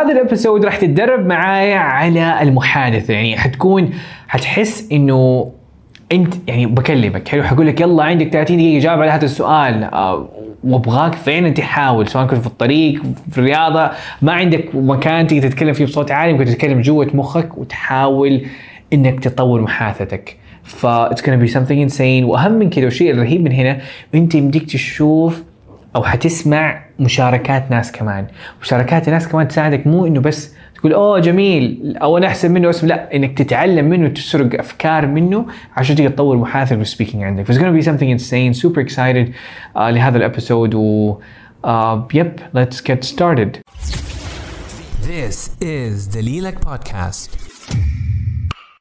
هذا الابيسود راح تتدرب معايا على المحادثة. يعني حتكون حتحس إنه انت يعني بكلمك. حلو حقول لك يلا عندك 30 دقيقة جاوب على هذا السؤال. آه وأبغاك فعلا تحاول سواء كنت في الطريق في الرياضة ما عندك مكان تقدر تتكلم فيه بصوت عالي ممكن تتكلم جوة مخك وتحاول إنك تطور محادثتك. ف it's gonna be something insane. وأهم من كذا والشيء الرهيب من هنا أنت يمديك تشوف أو حتسمع مشاركات ناس كمان. مشاركات الناس كمان تساعدك مو إنه بس تقول أوه جميل أو أنا أحسن منه اسم. لا إنك تتعلم منه تسرق أفكار منه عشان تقدر تطور محادثه ال speaking عندك. ف it's gonna be something insane. Super excited uh, لهذا ال episode و uh, yep let's get started. This is دليلك بودكاست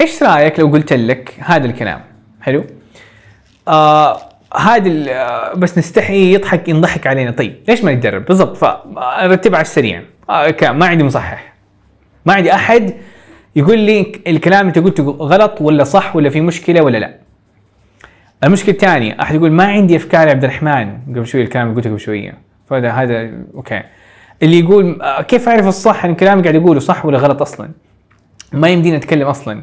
إيش رأيك لو قلت لك هذا الكلام؟ حلو؟ آه هذا آه، بس نستحي يضحك ينضحك علينا. طيب ليش ما نتدرب بالضبط. فرتبها على السريع. آه ما عندي مصحح. ما عندي أحد يقول لي الكلام اللي قلته غلط ولا صح ولا في مشكلة ولا لا. المشكلة الثانية أحد يقول ما عندي أفكار يا عبد الرحمن. قبل شوي الكلام اللي قلته قبل شوية. فهذا هذا أوكي. اللي يقول آه، كيف أعرف الصح؟ ان الكلام اللي قاعد يقوله صح ولا غلط أصلا؟ ما يمديني أتكلم أصلا.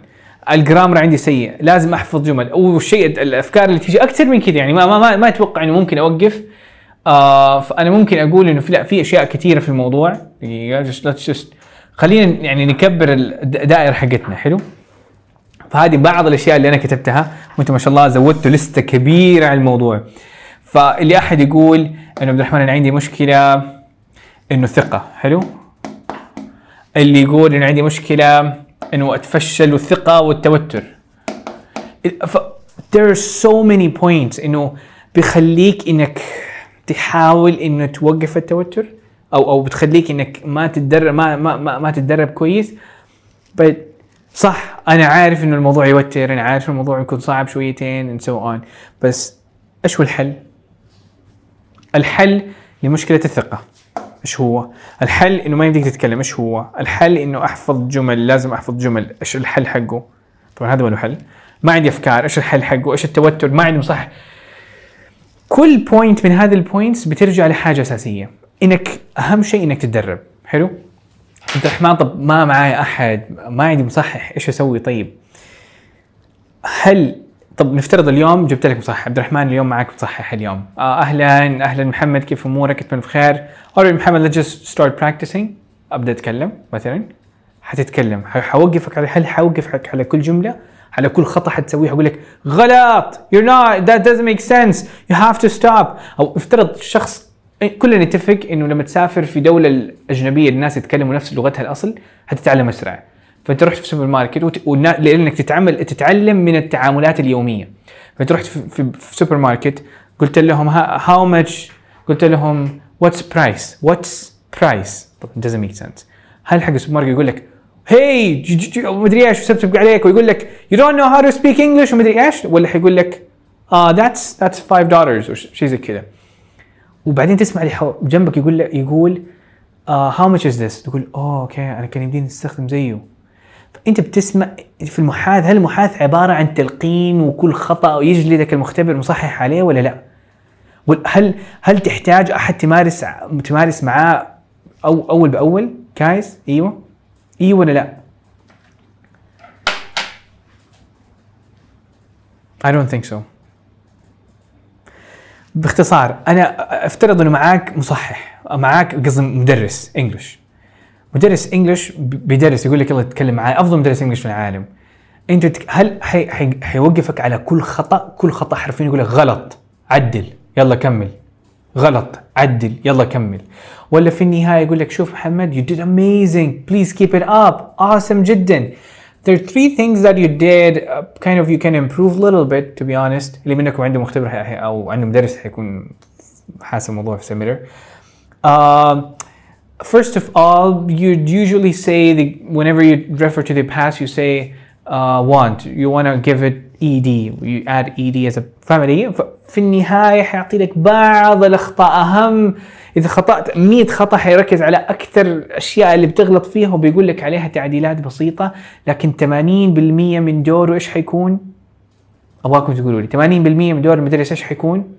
الجرامر عندي سيء لازم أحفظ جمل. والشيء الأفكار اللي تيجي أكثر من كذا يعني ما ما ما, أتوقع إنه ممكن أوقف. آه فأنا ممكن أقول إنه في لا في أشياء كثيرة في الموضوع. دقيقة خلينا يعني نكبر الدائرة حقتنا حلو؟ فهذه بعض الأشياء اللي أنا كتبتها. وأنت ما شاء الله زودتوا لستة كبيرة على الموضوع. فاللي أحد يقول إنه عبد الرحمن أنا عندي مشكلة إنه ثقة حلو؟ اللي يقول إنه عندي مشكلة إنه أتفشل والثقه والتوتر. ف there are so many points إنه بيخليك إنك تحاول إنه توقف التوتر أو أو بتخليك إنك ما تتدرب ما ما ما, ما تتدرب كويس. But صح أنا عارف إنه الموضوع يوتر أنا عارف الموضوع يكون صعب شويتين and so on. بس إيش هو الحل؟ الحل لمشكلة الثقة. إيش هو؟ الحل إنه ما يمديك تتكلم إيش هو؟ الحل إنه أحفظ جمل لازم أحفظ جمل إيش الحل حقه؟ طبعا هذا هو الحل ما عندي أفكار إيش الحل حقه؟ إيش التوتر؟ ما عندي صح كل point من هذه ال points بترجع لحاجة أساسية انك أهم شيء إنك تتدرب حلو؟ عبد الرحمن طب ما معي أحد ما عندي مصحح إيش أسوي طيب؟ هل طب نفترض اليوم جبت لك مصحح عبد الرحمن اليوم معك مصحح اليوم آه أهلا أهلا محمد كيف أمورك؟ أتمنى بخير. Alright محمد let's just start practicing. أبدأ أتكلم مثلا. حتتكلم. حوقفك على هل حوقفك على كل جملة؟ على كل خطأ حتسويه حقول لك غلط. You're not. That doesn't make sense. You have to stop. أو افترض شخص كلنا نتفق إنه لما تسافر في دولة الأجنبية الناس يتكلموا نفس لغتها الأصل حتتعلم أسرع. فانت رحت في سوبر ماركت وت... والنا... لإنك تتعامل تتعلم من التعاملات اليومية. فانت رحت في, في... سوبر ماركت قلت لهم how much قلت لهم what's price what's price doesn't make sense. هل حق السوبر ماركت يقول لك هي مدري إيش وسبسب عليك ويقول لك you don't know how to speak English ومدري إيش ولا حيقول لك آه that's that's 5 dollars أو شيء زي كذا. وبعدين تسمع اللي جنبك يقول لك يقول how much is this تقول اوه okay أنا كان يمديني استخدم زيه. أنت بتسمع في المحادثه هل المحادثه عبارة عن تلقين وكل خطأ يجلدك المختبر مصحح عليه ولا لا؟ هل هل تحتاج أحد تمارس تمارس معاه أو أول بأول؟ guys أيوه أيوه ولا لا؟ I don't think so. باختصار أنا أفترض إنه معاك مصحح معاك قصدي مدرس انجلش مدرس انجلش بيدرس يقول لك يلا تتكلم معي أفضل مدرس انجلش في العالم. أنت. هل حي... حي... حيوقفك على كل خطأ؟ كل خطأ حرفيا يقول لك غلط. عدل. يلا كمل. غلط. عدل. يلا كمل. ولا في النهاية يقول لك شوف محمد you did amazing. Please keep it up. Awesome جدا. There are three things that you did uh, kind of you can improve a little bit to be honest. اللي منكم عنده مختبر أو عنده مدرس حيكون حاسس الموضوع في سيميلر um, first of all, you usually say the, whenever you refer to the past, you say uh, want. You want to give it ed. You add ed as a family. في النهاية حيعطي لك بعض الأخطاء أهم إذا خطأت 100 خطأ حيركز على أكثر الأشياء اللي بتغلط فيها وبيقول لك عليها تعديلات بسيطة لكن 80% من دوره إيش حيكون؟ أبغاكم تقولوا لي 80% من دور المدرس إيش حيكون؟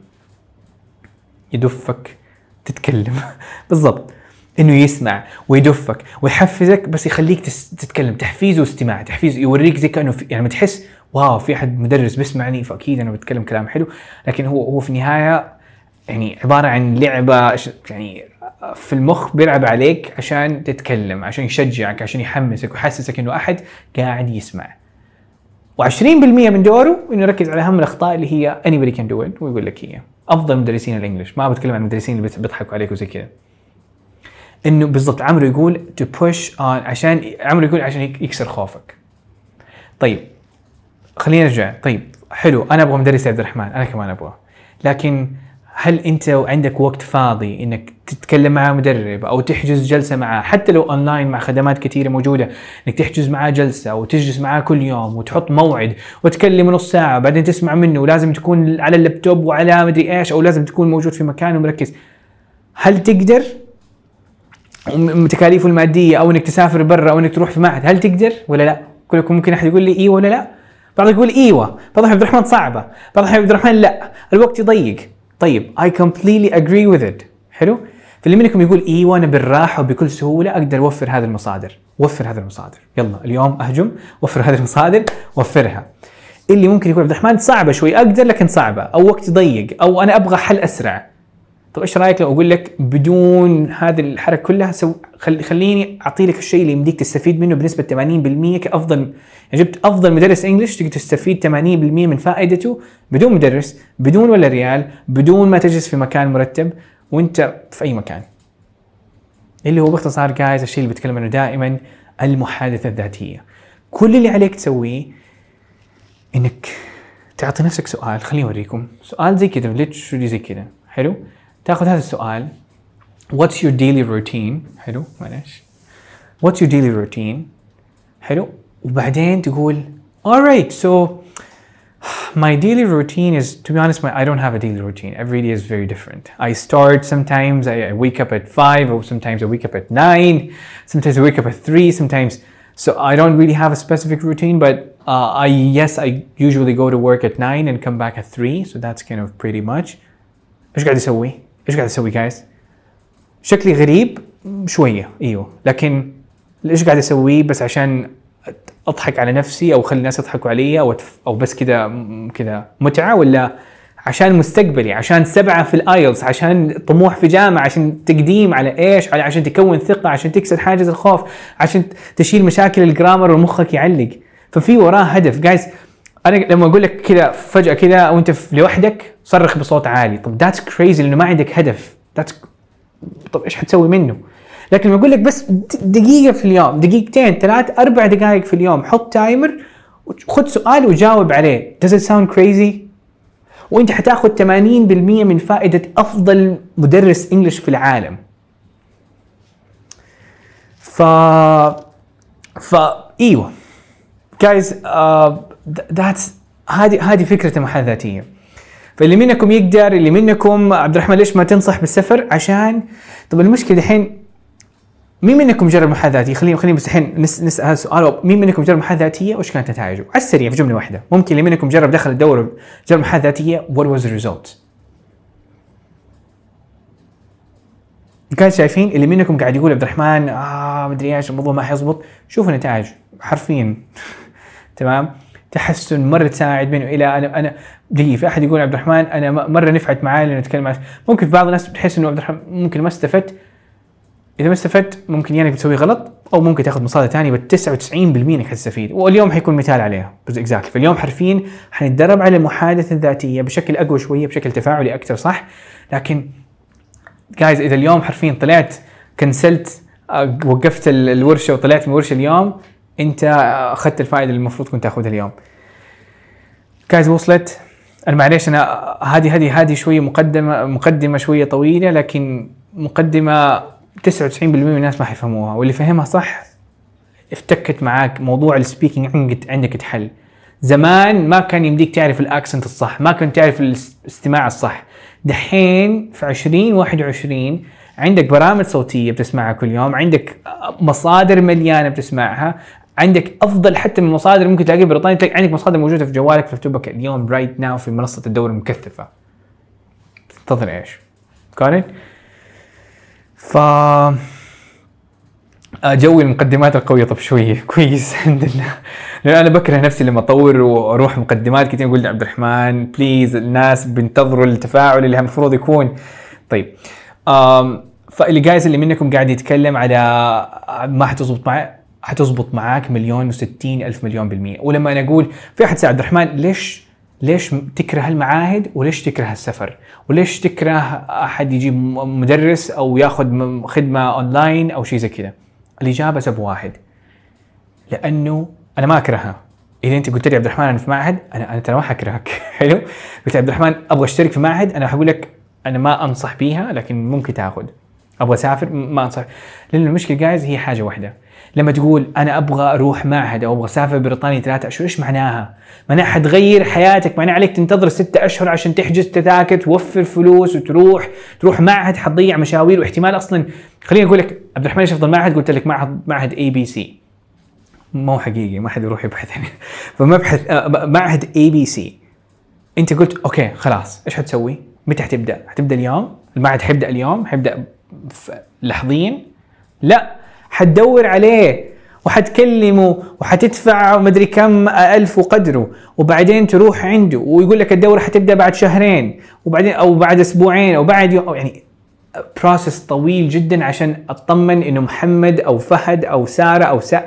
يدفك تتكلم بالضبط إنه يسمع ويدفك ويحفزك بس يخليك تتكلم. تحفيز واستماع تحفيز يوريك زي كأنه يعني لما تحس واو في أحد مدرس بيسمعني فأكيد أنا بتكلم كلام حلو. لكن هو هو في النهاية يعني عبارة عن لعبة يعني في المخ بيلعب عليك عشان تتكلم عشان يشجعك عشان يحمسك ويحسسك إنه أحد قاعد يسمع. و20% من دوره إنه يركز على أهم الأخطاء اللي هي anybody can do it ويقول لك هي. أفضل مدرسين الإنجليش. ما بتكلم عن المدرسين اللي بيضحكوا عليك وزي كذا إنه بالضبط عمرو يقول to push on عشان عمرو يقول عشان يك- يكسر خوفك. طيب خلينا نرجع طيب حلو أنا أبغى مدرس عبد الرحمن أنا كمان أبغى لكن هل أنت عندك وقت فاضي إنك تتكلم مع مدرب أو تحجز جلسة معاه حتى لو اونلاين مع خدمات كثيره موجودة إنك تحجز معاه جلسة وتجلس معاه كل يوم وتحط موعد وتكلم نص ساعة بعدين تسمع منه ولازم تكون على اللابتوب وعلى مدري إيش أو لازم تكون موجود في مكان ومركز. هل تقدر؟ تكاليفه المادية أو إنك تسافر برا أو إنك تروح في معهد هل تقدر ولا لا؟ كلكم ممكن أحد يقول لي إيوه ولا لا؟ بعض يقول إيوه، بعض عبد الرحمن صعبة، بعض عبد الرحمن لا، الوقت يضيق. طيب I completely agree with it. حلو؟ فاللي منكم يقول إيوه أنا بالراحة وبكل سهولة أقدر أوفر هذه المصادر، وفر هذه المصادر، يلا اليوم أهجم وفر هذه المصادر وفرها. اللي ممكن يقول عبد الرحمن صعبة شوي أقدر لكن صعبة أو وقت ضيق أو أنا أبغى حل أسرع. طيب إيش رأيك لو أقول لك بدون هذه الحركة كلها سو خل... خليني أعطي لك الشيء اللي يمديك تستفيد منه بنسبة 80% كافضل يعني جبت أفضل مدرس انجلش تقدر تستفيد 80% من فائدته بدون مدرس بدون ولا ريال بدون ما تجلس في مكان مرتب وأنت في أي مكان. اللي هو باختصار جايز الشيء اللي بتكلم عنه دائما المحادثة الذاتية. كل اللي عليك تسويه إنك تعطي نفسك سؤال خليني أوريكم. سؤال زي كذا ليتشولي زي كذا حلو؟ تاخذ هذا السؤال what's your daily routine حلو معلش what's your daily routine حلو وبعدين تقول alright so my daily routine is to be honest my, I don't have a daily routine every day is very different I start sometimes I, I wake up at 5 or sometimes I wake up at 9 sometimes I wake up at 3 sometimes so I don't really have a specific routine but uh, I yes I usually go to work at 9 and come back at 3 so that's kind of pretty much ايش قاعد اسوي؟ إيش قاعد أسوي جايز؟ شكلي غريب شوية إيوه لكن إيش قاعد اسويه بس عشان أضحك على نفسي أو أخلي الناس يضحكوا علي أو أو بس كذا كذا متعة ولا عشان مستقبلي عشان سبعة في ال IELTS عشان طموح في جامعة عشان تقديم على إيش على عشان تكون ثقة عشان تكسر حاجز الخوف عشان تشيل مشاكل ال grammar ومخك يعلق ففي وراه هدف guys أنا لما أقول لك كذا فجأة كذا وأنت لوحدك صرخ بصوت عالي. طب that's crazy لأنه ما عندك هدف. that's طب إيش حتسوي منه؟ لكن لما أقول لك بس دقيقة في اليوم دقيقتين ثلاث أربع دقائق في اليوم حط timer وخذ سؤال وجاوب عليه. Does it sound crazy? وأنت حتاخذ 80% من فائدة أفضل مدرس English في العالم. ف ف إيوه. guys that's هذه هذه فكرة المحادثه الذاتيه فاللي منكم يقدر اللي منكم عبد الرحمن ليش ما تنصح بالسفر؟ عشان. طب المشكلة الحين مين منكم جرب محادثه ذاتية؟ خلينا خلينا بس الحين نس- نسأل السؤال. مين منكم جرب محادثه ذاتية؟ وايش كانت نتائجه؟ على السريع في جملة واحدة. ممكن اللي منكم جرب دخل الدوره جرب محادثه ذاتية was the result كان شايفين اللي منكم قاعد يقول عبد الرحمن آه مدري إيش الموضوع ما حيزبط. شوفوا النتائج حرفيا. تمام؟ تحسن مرة تساعد منه. إلى أنا أنا دقيقه في أحد يقول عبد الرحمن أنا مرة نفعت معاي لأنه نتكلم عن ممكن في بعض الناس بتحس إنه عبد الرحمن ممكن ما استفدت. إذا ما استفدت ممكن يعني بتسوي غلط أو ممكن تاخذ مصادر ثانية بس 99% إنك حتستفيد. واليوم حيكون مثال عليها. اكزاكتلي فاليوم حرفيا حنتدرب على المحادثه الذاتيه بشكل أقوى شوية بشكل تفاعلي أكثر صح؟ لكن جايز إذا اليوم حرفيا طلعت كنسلت آه، وقفت ال- الورشة وطلعت من الورشه اليوم انت اخذت الفائدة اللي المفروض كنت تاخذها اليوم. guys وصلت. أنا معليش أنا هذه هذه هذه شوية مقدمه مقدمة شوية طويلة لكن مقدمة 99% من الناس ما حيفهموها واللي فهمها صح افتكت معاك موضوع ال speaking عندك عندك اتحل زمان ما كان يمديك تعرف ال accent الصح ما كنت تعرف الاستماع الصح. دحين في 2021 عندك برامج صوتية بتسمعها كل يوم عندك مصادر مليانة بتسمعها. عندك أفضل حتى من مصادر ممكن تلاقيها بريطانيا عندك مصادر موجودة في جوالك مكتوبه اليوم رايت ناو في منصة الدوري المكثفة تنتظر إيش؟ it؟ ف آه، جو المقدمات القوية طب شوية كويس الحمد لله أنا بكره نفسي لما أطور وأروح مقدمات كثير أقول عبد الرحمن بليز الناس بينتظروا التفاعل اللي المفروض يكون طيب فاللي جايز اللي منكم قاعد يتكلم على ما حتزبط معي حتزبط معاك مليون وستين ألف مليون بالمية. ولما أنا أقول في أحد سأل عبد الرحمن ليش ليش تكره المعاهد وليش تكره السفر؟ وليش تكره أحد يجيب مدرس أو ياخذ خدمة أونلاين أو شيء زي كذا؟ الإجابة سبب واحد. لأنه أنا ما أكرهها. إذا أنت قلت لي عبد الرحمن أنا في معهد أنا أنا ترى ما حكرهك. حلو؟ قلت عبد الرحمن أبغى أشترك في معهد أنا حقول لك أنا ما أنصح بيها لكن ممكن تاخذ. أبغى أسافر ما أنصح. لأن المشكلة guys هي حاجة واحدة. لما تقول أنا أبغى أروح معهد أو أبغى أسافر بريطانيا ثلاثة أشهر إيش معناها؟ معناها حتغير حياتك معناها عليك تنتظر ستة أشهر عشان تحجز تذاكر توفر فلوس وتروح تروح معهد حتضيع مشاوير واحتمال أصلا خليني أقول لك عبد الرحمن إيش أفضل معهد؟ قلت لك معهد معهد ABC مو حقيقي ما حد يروح يبحث عنه فمبحث آه، معهد ABC أنت قلت okay خلاص إيش حتسوي؟ متى حتبدأ؟ حتبدأ اليوم؟ المعهد حيبدأ اليوم؟ حيبدأ لحظيا؟ لا حتدور عليه وحتكلمه وحتدفع مدري كم ألف وقدره وبعدين تروح عنده ويقول لك الدورة حتبدأ بعد شهرين وبعدين أو بعد أسبوعين أو بعد يوم أو يعني process طويل جدا عشان أطمن إنه محمد أو فهد أو سارة أو سا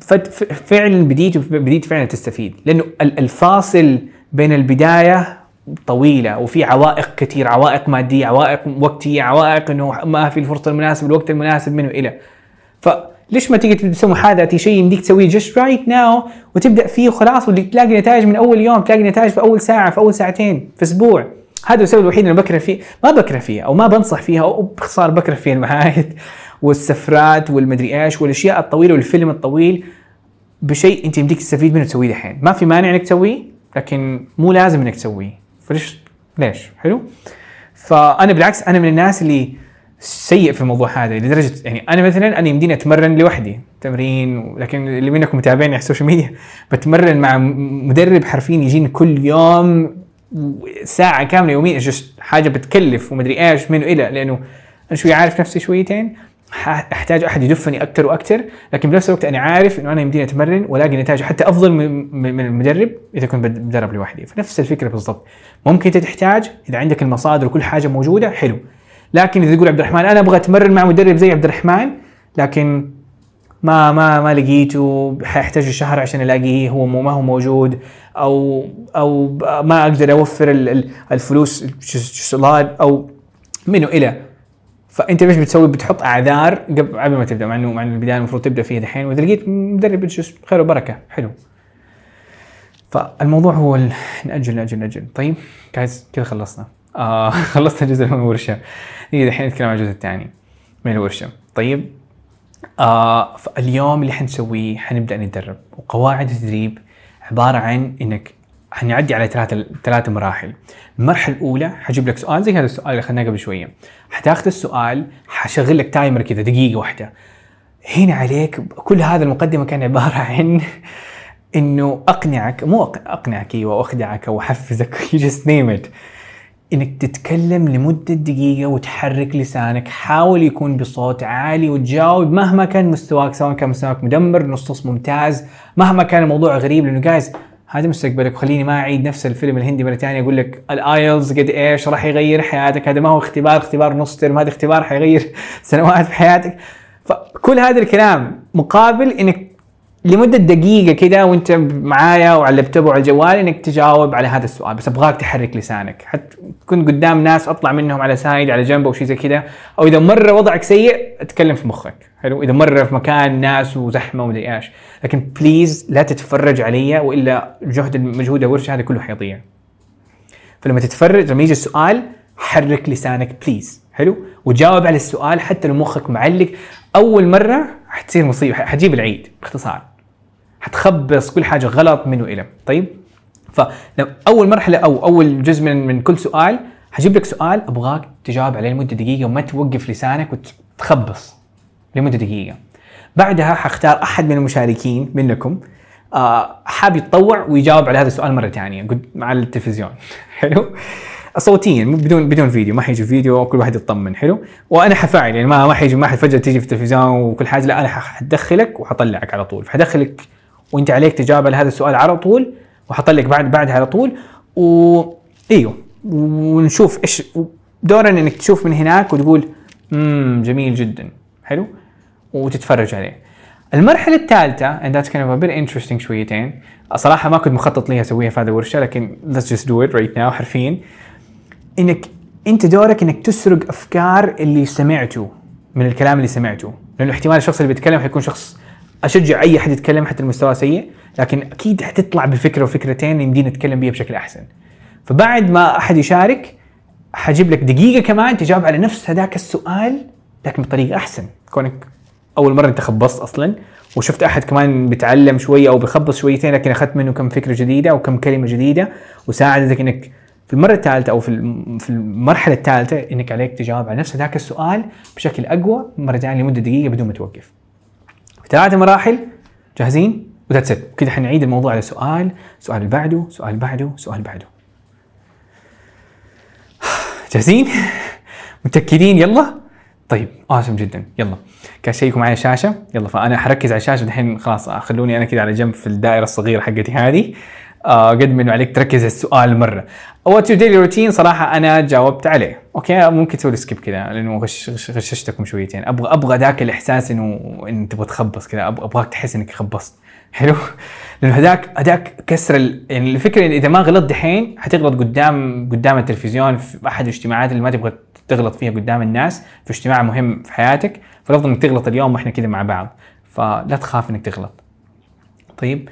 ف- فعلا بديت بديت فعلا تستفيد لأنه ال- الفاصل بين البداية طويلة وفي عوائق كثير عوائق مادية عوائق وقتية عوائق إنه ما في الفرصة المناسبة الوقت المناسب منه إلى. فليش ما تيجي تسوي محاذاتي شيء يمديك تسويه جست رايت ناو وتبدأ فيه وخلاص تلاقي نتائج من أول يوم تلاقي نتائج في أول ساعة في أول ساعتين في أسبوع. هذا السبب الوحيد اللي بكره فيه ما بكره فيه أو ما بنصح فيها أو باختصار بكره فيه المعاهد والسفرات والمدري إيش والأشياء الطويلة والفيلم الطويل. بشيء أنت يمديك تستفيد منه تسويه دحين. ما في مانع إنك تسويه لكن مو لازم إنك تسويه. فليش ليش؟ حلو. فأنا بالعكس أنا من الناس اللي سيء في الموضوع هذا لدرجة يعني أنا مثلا أنا يمديني أتمرن لوحدي تمرين لكن اللي منكم متابعيني على ال social media بتمرن مع مدرب حرفيا يجيني كل يوم ساعة كاملة يوميا حاجة بتكلف ومدري إيش منه إلى لأنه أنا شوي عارف نفسي شويتين. احتاج احد يدفني أكثر وأكثر لكن بنفس الوقت أنا عارف انه أنا يمديني اتمرن والاقي نتائج حتى افضل من المدرب اذا كنت بد- بدرب لوحدي فنفس الفكرة بالضبط ممكن انت تحتاج اذا عندك المصادر وكل حاجة موجوده حلو لكن اذا تقول عبد الرحمن أنا أبغى اتمرن مع مدرب زي عبد الرحمن لكن ما ما ما لقيته حيحتاج شهر عشان الاقيه هو ما هو موجود أو أو ما أقدر اوفر ال- ال- الفلوس أو منه إلى فأنت إيش بتسوي؟ بتحط أعذار قبل ما تبدأ مع انه مع البداية المفروض تبدأ فيها دحين. وإذا لقيت مدرب خير وبركة. حلو. فالموضوع هو ال- ناجل ناجل ناجل طيب جايز كذا خلصنا. آه خلصنا الجزء من الورشه نيجي دحين نتكلم عن الجزء الثاني من الورشه طيب آه فاليوم اللي حنسويه حنبدأ نتدرب. وقواعد التدريب عبارة عن إنك حنعدي على ثلاثة ثلاث مراحل. المرحلة الأولى حجيب لك سؤال زي هذا السؤال اللي أخذناه قبل شوية. حتاخذ السؤال حشغل لك تايمر كذا دقيقة واحدة. هنا عليك كل هذا المقدمة كان عبارة عن إنه أقنعك مو أق- أقنعك أيوه وأخدعك أو احفزك you just name it. إنك تتكلم لمدة دقيقة وتحرك لسانك حاول يكون بصوت عالي وتجاوب مهما كان مستواك سواء كان مستواك مدمر نص نص ممتاز مهما كان الموضوع غريب لأنه guys هذا مستقبلك. وخليني ما أعيد نفس الفيلم الهندي مرة ثانية أقول لك ال IELTS قد إيش راح يغير حياتك؟ هذا ما هو اختبار اختبار نص term هذا اختبار حيغير سنوات في حياتك. فكل هذا الكلام مقابل إنك لمدة دقيقة كده وأنت معايا وعلى اللابتوب وعلى الجوال إنك تجاوب على هذا السؤال بس أبغاك تحرك لسانك. حتى تكون قدام ناس أطلع منهم على side على جنب أو شيء زي كده أو إذا مرة وضعك سيء أتكلم في مخك. حلو؟ إذا مرة في مكان ناس وزحمة ومدري إيش. لكن please لا تتفرج علي وإلا جهد مجهود الورشة هذا كله حيضيع. فلما تتفرج لما يجي السؤال حرك لسانك please حلو؟ وجاوب على السؤال حتى لو مخك معلق. أول مرة حتصير مصيبة حتجيب العيد باختصار. حتخبص كل حاجة غلط منه إلى طيب؟ فاول مرحلة أو أول جزء من من كل سؤال حجيب لك سؤال أبغاك تجاوب عليه لمدة دقيقة وما توقف لسانك وتخبص لمدة دقيقة. بعدها حختار أحد من المشاركين منكم. آه حاب يتطوع ويجاوب على هذا السؤال مرة ثانية. مع التلفزيون. حلو. صوتيا بدون بدون فيديو. ما حيجي فيديو كل واحد يطمن. حلو. وأنا حفاعل. يعني ما ما حيجي ما حد فجأة تيجي في التلفزيون وكل حاجة. لا أنا حدخلك وحطلعك على طول. فحدخلك وأنت عليك تجاوب على هذا السؤال على طول وحطلك بعد بعدها على طول. و إيوه. ونشوف إيش دورنا إنك تشوف من هناك وتقول امم جميل جدا. حلو. وتتفرج عليه. المرحلة الثالثة and that's kind of a bit interesting شويتين صراحة ما كنت مخطط لي أسويها في هذه الورشة لكن let's just do it right now حرفيا. إنك أنت دورك إنك تسرق أفكار اللي سمعته من الكلام اللي سمعته. لأنه احتمال الشخص اللي بيتكلم حيكون شخص أشجع أي احد يتكلم حتى المستوى سيء لكن أكيد حتطلع بفكرة وفكرتين يمدينا نتكلم بيها بشكل أحسن. فبعد ما أحد يشارك حجيب لك دقيقة كمان تجاوب على نفس هذاك السؤال لكن بطريقة أحسن. كونك أول مرة أنت خبصت أصلا وشفت أحد كمان بيتعلم شوية أو بيخبص شويتين لكن أخذت منه كم فكرة جديدة أو كم كلمة جديدة وساعدتك إنك في المرة الثالثة أو في في المرحلة الثالثة إنك عليك تجاوب على نفس ذاك السؤال بشكل أقوى مرة ثانية لمدة دقيقة بدون ما توقف. ثلاث مراحل جاهزين؟ وذاتس إت كذا حنعيد الموضوع على سؤال، سؤال اللي بعده، سؤال اللي بعده، سؤال اللي بعده. جاهزين؟ متأكدين يلا؟ طيب awesome جدا. يلا. كان شيكوا معي الشاشة. يلا فأنا حركز على الشاشة. دحين خلاص خلوني أنا كذا على جنب في الدائرة الصغيرة حقتي هذه. آه قد ما إنه عليك تركز السؤال مرة. what your daily routine صراحة أنا جاوبت عليه. okay ممكن تسوي skip كذا لأنه غش غش- غششتكم شويتين. أبغى أبغى ذاك الإحساس إنه إن تبغى تخبص كذا. أبغاك تحس إنك خبصت. حلو؟ لأنه هذاك هذاك كسر ال... يعني الفكرة إن إذا ما غلطت دحين حتغلط قدام قدام التلفزيون في أحد الاجتماعات اللي ما تبغى تغلط فيها قدام الناس في اجتماع مهم في حياتك فالأفضل إنك تغلط اليوم وإحنا كذا مع بعض. فلا تخاف إنك تغلط. طيب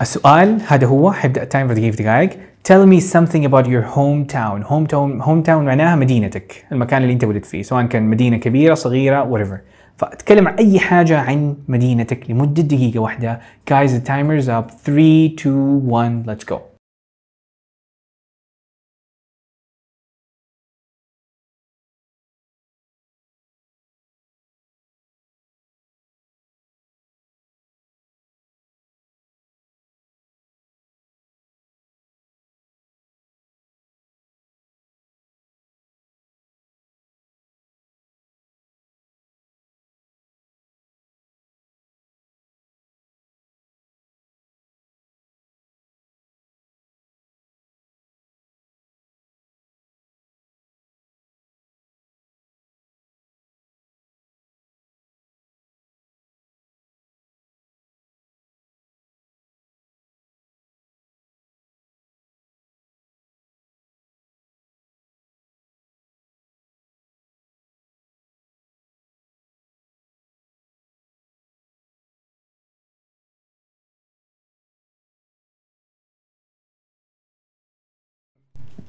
السؤال هذا هو حيبدأ التايم في دقيقه دقائق. Tell me something about your hometown. Hometown hometown معناها مدينتك المكان اللي أنت ولدت فيه سواء كان مدينة كبيرة صغيرة whatever. فأتكلم عن أي حاجة عن مدينتك لمدة دقيقة واحدة. Guys the timer's up. 3 2 1 let's go.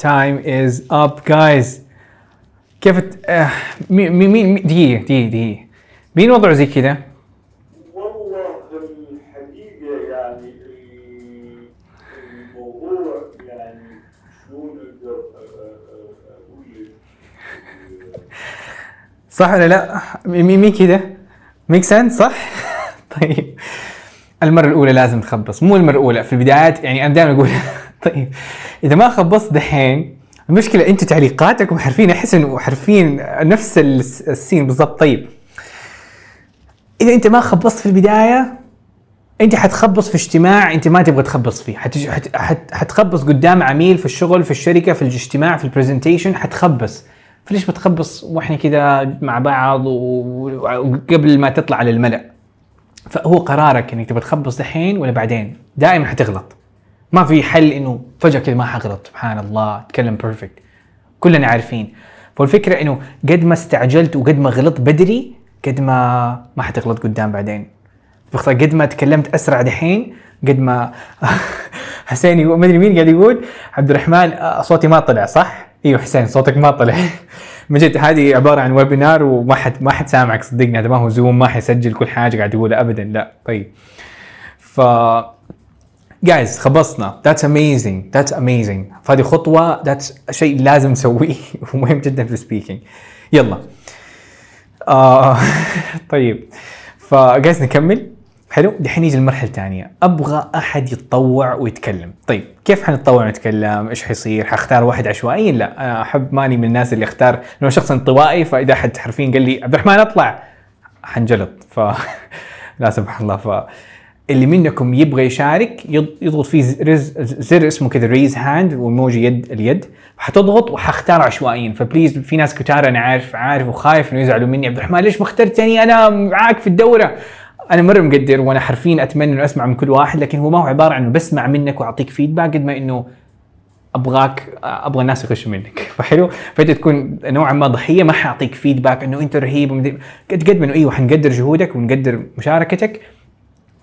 Time is up guys كيف ت... آه، مين مين دقيقة دقيقة دقيقة مين وضعه زي كذا والله الحقيقة يعني ال- الموضوع يعني صح ولا لا؟ مين مين كذا؟ ميك سنس صح؟ طيب المرة الأولى لازم تخبص مو المرة الأولى في البدايات يعني أنا دائما أقول طيب إذا ما خبصت دحين المشكلة أنتوا تعليقاتكم حرفيا أحس إنه حرفيا نفس الس- السين بالضبط. طيب إذا أنت ما خبصت في البداية أنت حتخبص في اجتماع أنت ما تبغى تخبص فيه. حت... حت... حت... حتخبص قدام عميل في الشغل في الشركة في الاجتماع في البرزنتيشن حتخبص. فليش بتخبص وإحنا كذا مع بعض وقبل ما تطلع على الملأ فهو قرارك إنك تبغى تخبص دحين ولا بعدين؟ دائما حتغلط. ما في حل إنه فجأة كذا ما حغلط. سبحان الله تكلم perfect كلنا عارفين. فالفكرة إنه قد ما استعجلت وقد ما غلطت بدري قد ما ما حتغلط قدام بعدين. باختصار قد ما تكلمت أسرع دحين قد ما حسين يقول ما أدري مين قاعد يقول عبد الرحمن آه، صوتي ما طلع صح؟ إيوه حسين صوتك ما طلع. من جد هذه عبارة عن webinar وما حد ما حد سامعك صدقني هذا ما هو زوم ما حيسجل كل حاجة قاعد يقولها ابدا لا طيب. ف guys خبصنا. that's amazing that's amazing فهذه خطوة that's شيء لازم نسويه. ومهم جدا في ال speaking يلا. آه طيب. ف guys نكمل. حلو. دحين نيجي للمرحله الثانية. أبغى أحد يتطوع ويتكلم. طيب كيف حنتطوع ونتكلم؟ إيش حيصير؟ حختار واحد عشوائيا؟ لا. أنا أحب ماني من الناس اللي اختار لأنه شخص انطوائي فإذا احد حرفيا قال لي عبد الرحمن اطلع. حنجلط. ف لا سمح الله. ف اللي منكم يبغى يشارك يض- يضغط فيه زر, اسمه كذا raise hand و emoji يد اليد. حتضغط وحختار عشوائيا ف please في ناس كتار أنا عارف عارف وخايف إنه يزعلوا مني. عبد الرحمن ليش ما اخترتني أنا معاك في الدورة. أنا مرة مقدر وأنا حرفيا أتمنى إنه أسمع من كل واحد لكن هو ما هو عبارة عن بسمع منك وأعطيك feedback قد ما إنه أبغاك أبغى الناس يغشوا منك. فحلو؟ فانت تكون نوعا ما ضحية ما حأعطيك feedback إنه أنت رهيب قد ما إنه إيوه حنقدر جهودك ونقدر مشاركتك.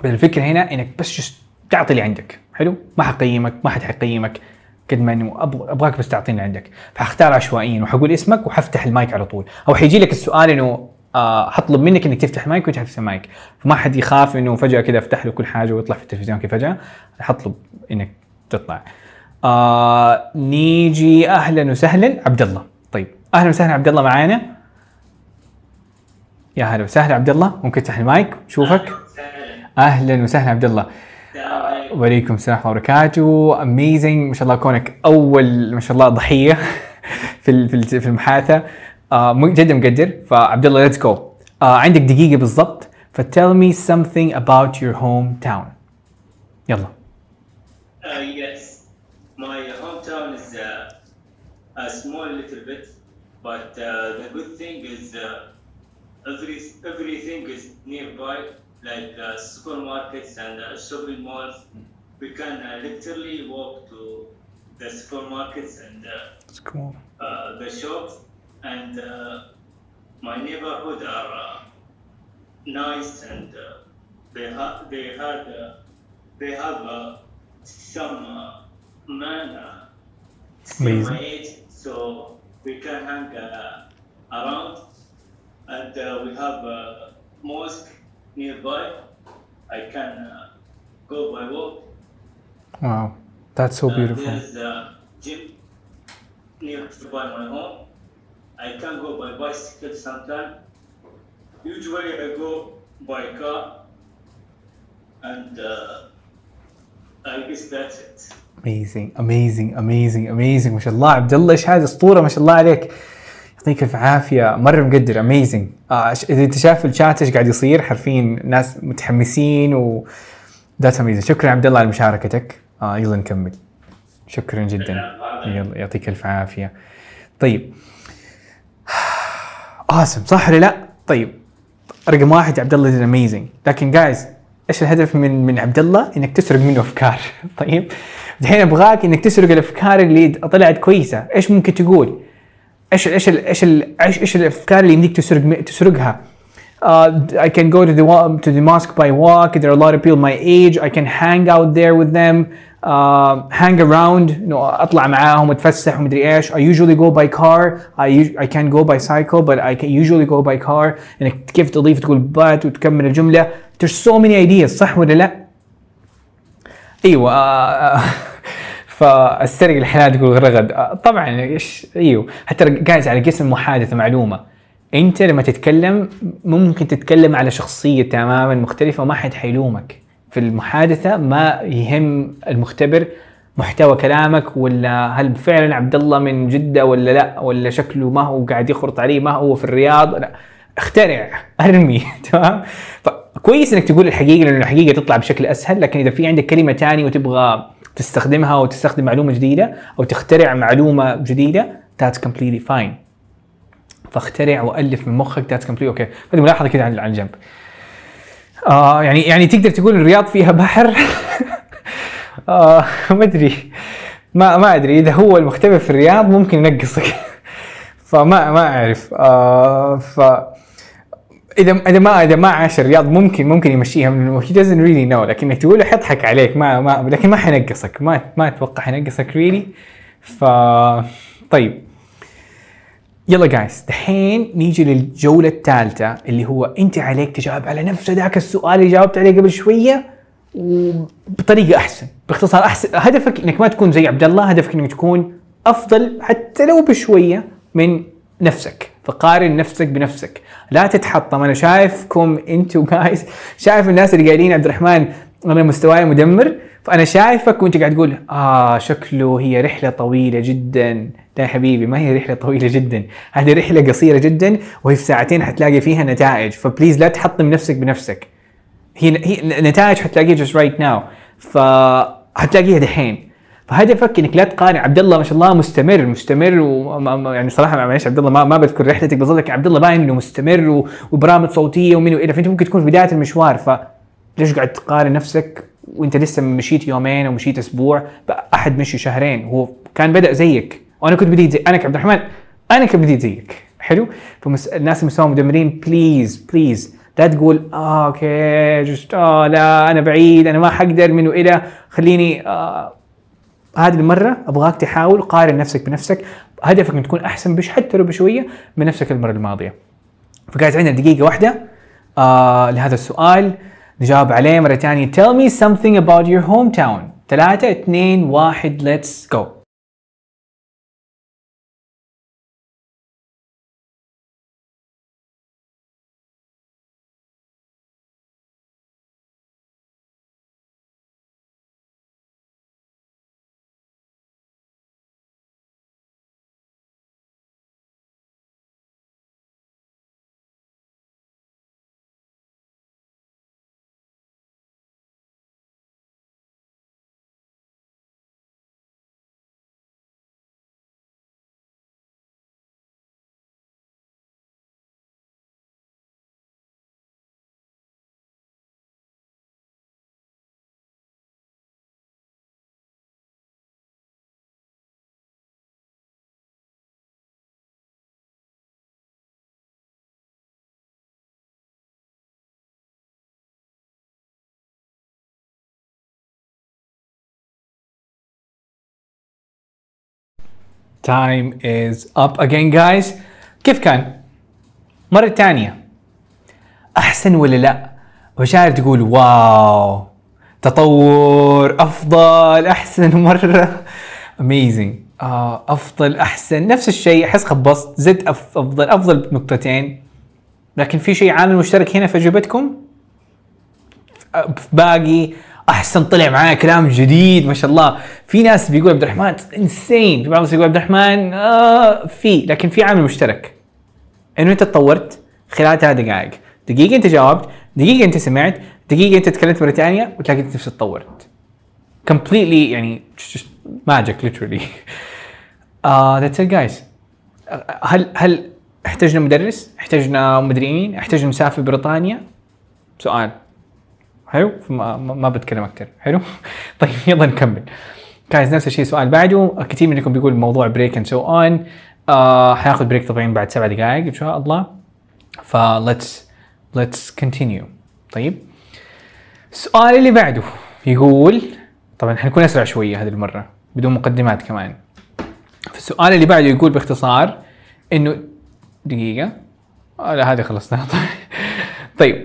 الفكرة هنا إنك بس تعطي اللي عندك. حلو؟ ما حقيمك ما حد حيقيمك. قد ما إنه أبغاك بس تعطيني اللي عندك. فحختار عشوائيا وحقول اسمك وحفتح المايك على طول. أو حيجي لك السؤال إنه آه حطلب منك إنك تفتح المايك وانت تفتح المايك. فما حد يخاف إنه فجأة كذا أفتح له كل حاجة ويطلع في التلفزيون كذا فجأة. حطلب إنك تطلع. آه نيجي أهلا وسهلا. عبد الله. طيب أهلا وسهلا عبد الله معانا. يا هلا وسهلا عبد الله. ممكن تفتح المايك. نشوفك أهلا وسهلا عبد الله. وعليكم السلام ورحمة الله وبركاته. amazing ما شاء الله كونك أول ما شاء الله ضحية في في ال- في المحادثة. آه جدا مقدر. فعبد الله let's go عندك دقيقة بالضبط. فتell me something about your hometown. يلا. Uh, yes, my hometown is uh, a small little bit, but uh, the good thing is uh, every everything is nearby, like uh, supermarkets and uh, shopping malls. We can uh, literally walk to the supermarkets and uh, cool. uh, the shops, and uh, my neighborhood are uh, nice and uh, they have they had uh, they have uh, some uh, man my age, so we can hang uh, around, and uh, we have a mosque nearby. I can uh, go by walk. Wow, that's so Uh, beautiful. There's a gym nearby my home. I can go by bicycle sometime. Usually I go by car, and uh, I guess that's it. amazing amazing amazing amazing ما شاء الله عبد الله ايش هذه اسطوره ما شاء الله عليك يعطيك الف عافية. مرة مقدر اميزنج آه إذا أنت شايف الشات إيش قاعد يصير حرفيا ناس متحمسين و that's amazing شكرا عبد الله على مشاركتك. آه يلا نكمل. شكرا جدا. يلا يعطيك الف عافية. طيب. awesome صح ولا لا؟ طيب. رقم واحد عبد الله amazing لكن guys إيش الهدف من من عبد الله؟ إنك تسرق منه أفكار. طيب. الحين أبغاك إنك تسرق الأفكار اللي طلعت كويسة. إيش ممكن تقول؟ إيش إيش إيش إيش إيش الافكار اللي يمديك تسرق تسرقها؟ Uh, I can go to the to the mosque by walk. There are a lot of people my age. I can hang out there with them, uh, hang around. You know, اطلع معاهم اتفسح ومدري إيش. I usually go by car. I I can go by cycle, but I can usually go by car. انك كيف تضيف تقول but وتكمل الجمله. There's so many ideas صح ولا لا؟ أيوه آه، فالسرق الحلال تقول رغد آه، طبعا إيش؟ إيوه. حتى جايز على قسم المحادثه معلومة. أنت لما تتكلم ممكن تتكلم على شخصية تماما مختلفة وما حد حيلومك. في المحادثة ما يهم المختبر محتوى كلامك ولا هل فعلا عبد الله من جدة ولا لا ولا شكله ما هو قاعد يخرط عليه ما هو في الرياض. لا اخترع أرمي. تمام؟ فكويس إنك تقول الحقيقة لأنه الحقيقة تطلع بشكل أسهل لكن إذا في عندك كلمة ثانية وتبغى تستخدمها وتستخدم معلومة جديدة أو تخترع معلومة جديدة that's completely fine. فاخترع وألف من مخك that's completely أوكي هذه ملاحظة كده على الجنب آه يعني يعني تقدر تقول الرياض فيها بحر؟ آه ما أدري. ما ما أدري. إذا هو المختبر في الرياض ممكن ينقصك. فما ما أعرف. آه ف إذا إذا ما إذا ما عاش الرياض ممكن ممكن يمشيها من he doesn't really know لكن تقول حيضحك عليك ما ما لكن ما حينقصك ما ما أتوقع حينقصك really. ف طيب. يلا جايز دحين نيجي للجولة الثالثة اللي هو أنت عليك تجاوب على نفس ذاك السؤال اللي جاوبت عليه قبل شوية وبطريقة أحسن. باختصار أحسن هدفك إنك ما تكون زي عبد الله هدفك إنك تكون أفضل حتى لو بشوية من نفسك. فقارن نفسك بنفسك. لا تتحطم. أنا شايفكم أنتوا جايز شايف الناس اللي قايلين عبد الرحمن أنا مستواي مدمر. فأنا شايفك وأنت قاعد تقول آه شكله هي رحلة طويلة جدا. لا يا حبيبي ما هي رحلة طويلة جدا. هذه رحلة قصيرة جدا وهي في ساعتين حتلاقي فيها نتائج. ف please لا تحطم نفسك بنفسك. هي هي نتائج حتلاقيها just right now فحتلاقيها دحين. فهدفك إنك لا تقارن. عبد الله ما شاء الله مستمر مستمر وما ما- يعني صراحة معلش عبد الله ما, ما بذكر رحلتك لكن عبد الله باين إنه مستمر وبرامج صوتية ومن وإلى. فأنت ممكن تكون في بداية المشوار فليش قاعد تقارن نفسك؟ وأنت لسه مشيت يومين أو مشيت أسبوع أحد مشي شهرين. هو كان بدأ زيك. وأنا كنت بديت زي أنا كعبد الرحمن أنا كنت بديت زيك. حلو؟ فالناس اللي مستواهم مدمرين please please لا تقول آه okay just آه لا أنا بعيد أنا ما حقدر من وإلى. خليني آه هذه المرة أبغاك تحاول قارن نفسك بنفسك هدفك انك تكون أحسن بش حتى لو بشوية من نفسك المرة الماضية. فقاعد عندنا دقيقة واحدة آه لهذا السؤال نجاوب عليه مرة ثانية tell me something about your hometown. ثلاثة اثنين واحد let's go. Time is up again guys. كيف كان؟ مرة ثانية أحسن ولا لا؟ مشاعر تقول واو. تطور أفضل أحسن مرة. Amazing. آه أفضل أحسن. نفس الشيء أحس خبصت. زدت أف- أفضل أفضل بنقطتين. لكن في شيء عامل مشترك هنا في أجوبتكم؟ في باقي. أحسن طلع معايا كلام جديد ما شاء الله. في ناس بيقول عبد الرحمن انسين في بعض الناس يقول عبد الرحمن آه في لكن في عامل مشترك. إنه أنت تطورت خلال ثلاث دقائق. دقيقة أنت جاوبت دقيقة أنت سمعت دقيقة أنت تكلمت مرة ثانية وتلاقي نفسك تطورت. Completely يعني magic literally. uh, that's it guys. هل هل احتجنا مدرس؟ احتجنا مدري مين؟ احتجنا نسافر بريطانيا؟ سؤال. حلو؟ ما, بتكلم أكثر حلو؟ طيب يلا نكمل. guys نفس الشيء سؤال بعده. كثير منكم بيقول موضوع break and so on حناخذ break طبعا بعد سبع دقائق إن شاء الله. ف let's let's continue. طيب. السؤال اللي بعده يقول طبعا حنكون أسرع شوية هذه المرة بدون مقدمات كمان. فالسؤال اللي بعده يقول باختصار إنه دقيقة. آه لا هذه خلصناها. طيب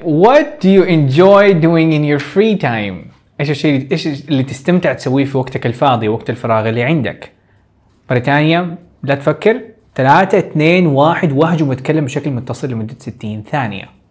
what do you enjoy doing in your free time? إيش الشيء إيش اللي تستمتع تسويه في وقتك الفاضي وقت الفراغ اللي عندك؟ مرة ثانية لا تفكر. ثلاثة اثنين واحد واهجم واتكلم بشكل متصل لمدة 60 ثانية.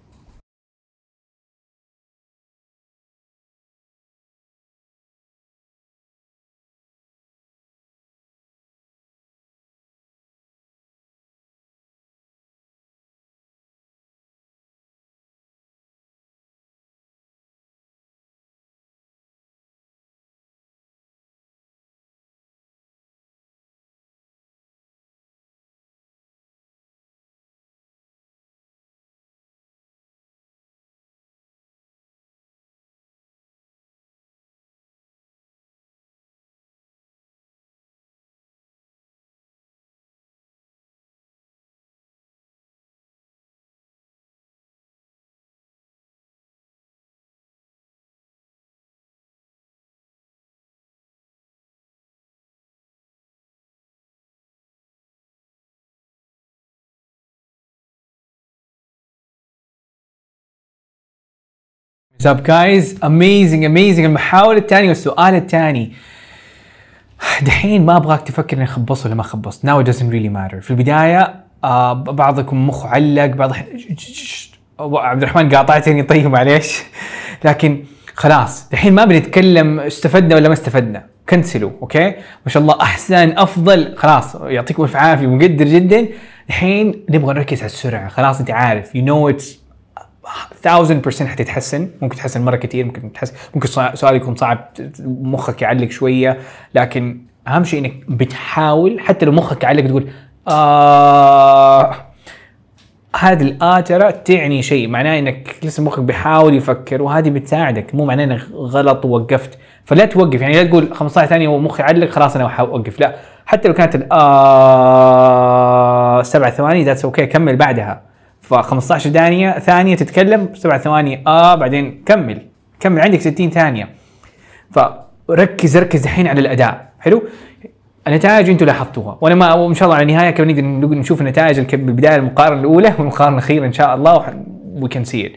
What's up guys? Amazing amazing. المحاولة الثانية والسؤال الثاني. دحين ما أبغاك تفكر إني خبصت ولا ما خبصت. Now it doesn't really matter. في البداية آه بعضكم مخه علق بعض عبد الرحمن قاطعتني طيب معليش. لكن خلاص الحين ما بنتكلم استفدنا ولا ما استفدنا. كنسلوا okay؟ ما شاء الله أحسن أفضل. خلاص يعطيكم الف عافية مقدر جدا. الحين نبغى نركز على السرعة. خلاص أنت عارف. you know it's 1000% حتتحسن. ممكن تتحسن مرة كثير ممكن تحسن ممكن سؤال يكون صعب مخك يعلق شوية لكن أهم شيء إنك بتحاول حتى لو مخك يعلق تقول آه هذه الآ ترى تعني شيء. معناه إنك لسه مخك بيحاول يفكر وهذه بتساعدك. مو معناه إنك غلط ووقفت. فلا توقف. يعني لا تقول 15 ثانية ومخي يعلق خلاص أنا حوقف لا. حتى لو كانت الآ سبع ثواني that's okay كمل بعدها. ف 15 ثانية ثانية تتكلم سبع ثواني آه بعدين كمل. كمل عندك 60 ثانية. فركز ركز الحين على الأداء. حلو؟ النتائج أنتم لاحظتوها. وأنا ما وإن شاء الله على النهاية كمان نقدر نشوف النتائج بالبداية المقارنة الأولى والمقارنة الأخيرة إن شاء الله we can see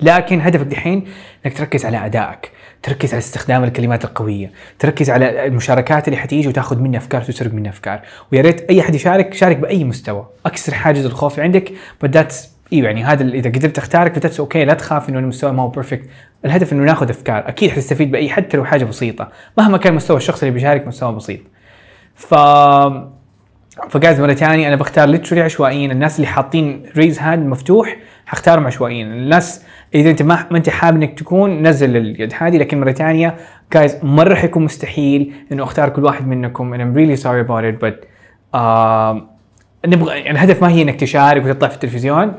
لكن هدفك دحين إنك تركز على أدائك. تركز على استخدام الكلمات القوية تركز على المشاركات اللي حتيجي وتاخذ منها أفكار تسرق منها أفكار. ويا ريت أي احد يشارك شارك بأي مستوى. أكسر حاجز الخوف عندك بدات إيوه يعني هذا إذا قدرت أختارك ف that's okay لا تخاف إنه المستوى ما هو perfect الهدف إنه ناخذ أفكار. أكيد حتستفيد بأي حتى لو حاجة بسيطة. مهما كان مستوى الشخص اللي بيشارك مستوى بسيط. ف ف guys مرة ثانية أنا بختار literally عشوائيا. الناس اللي حاطين raise hand مفتوح حختارهم عشوائيا الناس إذا أنت ما أنت حابب إنك تكون نزل اليد هذه. لكن مره ثانية guys مره حيكون مستحيل إنه أختار كل واحد منكم. And I'm really sorry about it but آه نبغى يعني الهدف ما هي إنك تشارك وتطلع في التلفزيون.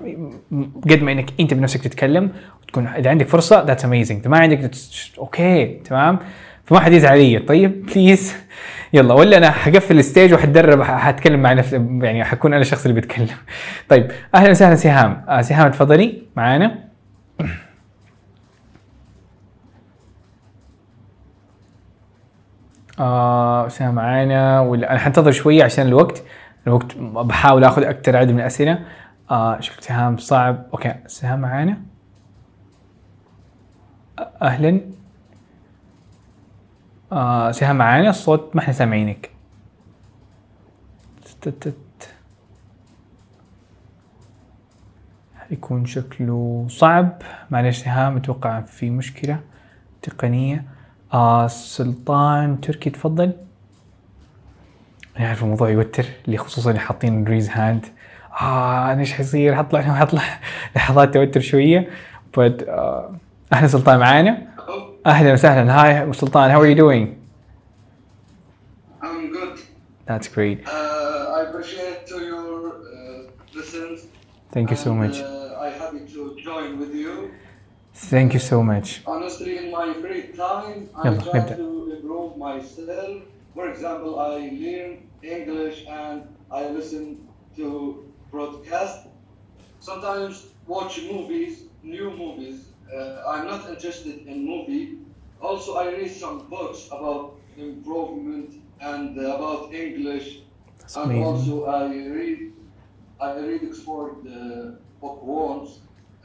قد ما انك أنت بنفسك تتكلم وتكون إذا عندك فرصة that's amazing إذا ما عندك okay تمام؟ فما حد يزعل علي. طيب please يلا ولا أنا حقفل ال stage وحتدرب ح- حتكلم مع نفسي يعني حكون أنا الشخص اللي بيتكلم. طيب أهلا وسهلا سهام. آه سهام تفضلي. معانا. آه سهام معانا. ولا أنا حنتظر شوية عشان الوقت. الوقت بحاول آخذ أكثر عدد من الأسئلة. آه شكل سهام صعب. أوكي سهام معانا. أهلا. آه سهام معانا الصوت ما إحنا سامعينك. يكون شكله صعب. معلش سهام أتوقع في مشكلة تقنية. آه سلطان تركي تفضل. أنا عارف الموضوع يوتر اللي خصوصا اللي حاطين raise hand آه أنا إيش حيصير؟ حطلع حطلع. لحظات توتر شوية. But آه أهلا سلطان معانا. اهلا وسهلا هاي سلطان how are you doing I'm good. that's great Uh, I appreciate to your uh, listens. thank you so and, much Uh, I happy to join with you. thank you so much Honestly, in my free time, I يلا، try نبدأ. to improve myself. For example, I learn English and I listen to broadcast. Sometimes watch movies, new movies. Uh, I'm not interested in movie. Also, I read some books about improvement and uh, about English. That's and amazing. also, I read I read Oxford uh, bookworms.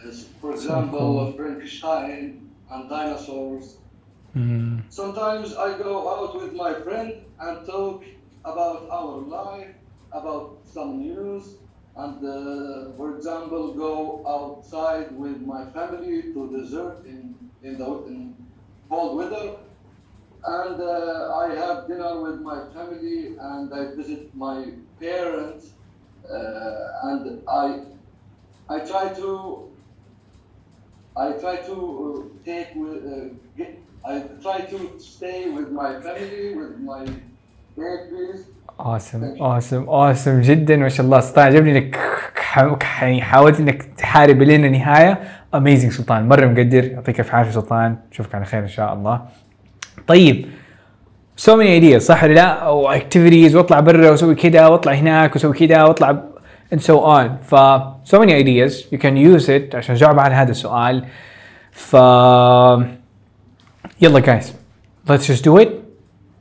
As, for example, cool. Frankenstein and dinosaurs. Mm, Sometimes I go out with my friend and talk about our life, about some news, and uh, for example, go outside with my family to desert in in the in cold weather. And uh, I have dinner with my family, and I visit my parents, uh, and I I try to I try to uh, take uh, get, I try to stay with my family with my babies. Awesome awesome awesome جدا ما شاء الله. سلطان عجبني إنك يعني حاولت إنك تحارب لين النهاية. amazing سلطان مرة مقدر. يعطيك الف عافية سلطان. نشوفك على خير إن شاء الله. طيب so many ideas صح ولا لا؟ أو activities واطلع برا واسوي كذا واطلع هناك واسوي كذا واطلع and so on. ف so many ideas. You can use it عشان اجاوب على هذا السؤال. ف يلا guys let's just do it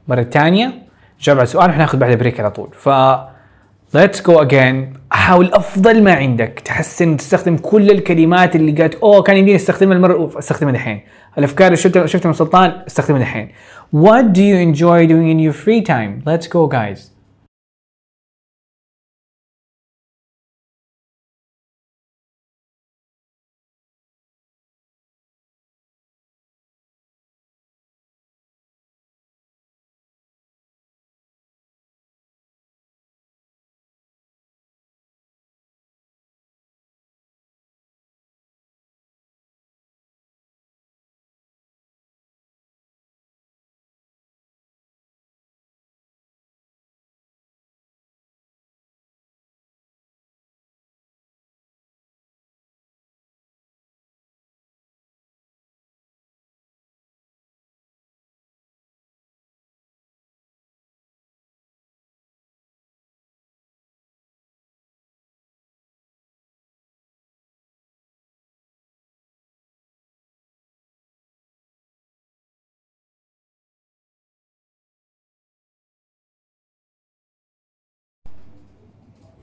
مرة ثانية جاوب على السؤال وحناخذ بعد break على طول. ف let's go again. حاول أفضل ما عندك تحسن تستخدم كل الكلمات اللي قالت أوه كان يمديني أستخدمها المرة أوف، أستخدمها الحين الأفكار اللي شفتها شفتها من سلطان أستخدمها الحين what do you enjoy doing in your free time? Let's go guys.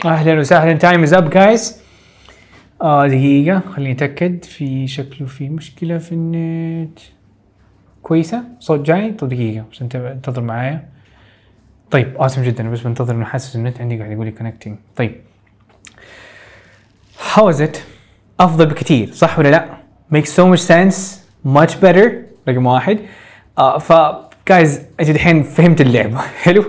أهلا وسهلا. time is up guys دقيقة. خليني أتأكد في شكله. في مشكلة في النت. كويسة؟ صوت جاي؟ طب دقيقة بس انت انتظر معايا. طيب awesome جدا. بس بنتظر إنه حاسس النت عندي قاعد يقول لي connecting. طيب. How is it? أفضل بكثير صح ولا لا؟ Makes so much sense. Much better. رقم واحد. آه ف guys أنت الحين فهمت اللعبة. حلو؟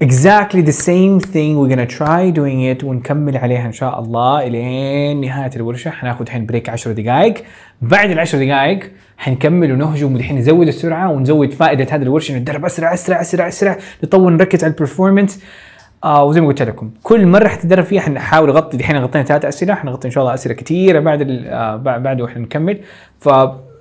Exactly the same thing. We're gonna try doing it ونكمل عليها إن شاء الله إلين نهاية الورشة. حناخذ الحين break 10 دقائق بعد العشر دقائق حنكمل ونهجم والحين نزود السرعة ونزود فائدة هذه الورشة. نتدرب أسرع أسرع أسرع أسرع. نطول نركز على ال performance آه وزي ما قلت لكم كل مرة حتتدرب فيها حنحاول نغطي. الحين غطينا ثلاث أسئلة. حنغطي إن شاء الله أسئلة كثيره بعد ال- آه بع- بعد وإحنا نكمل.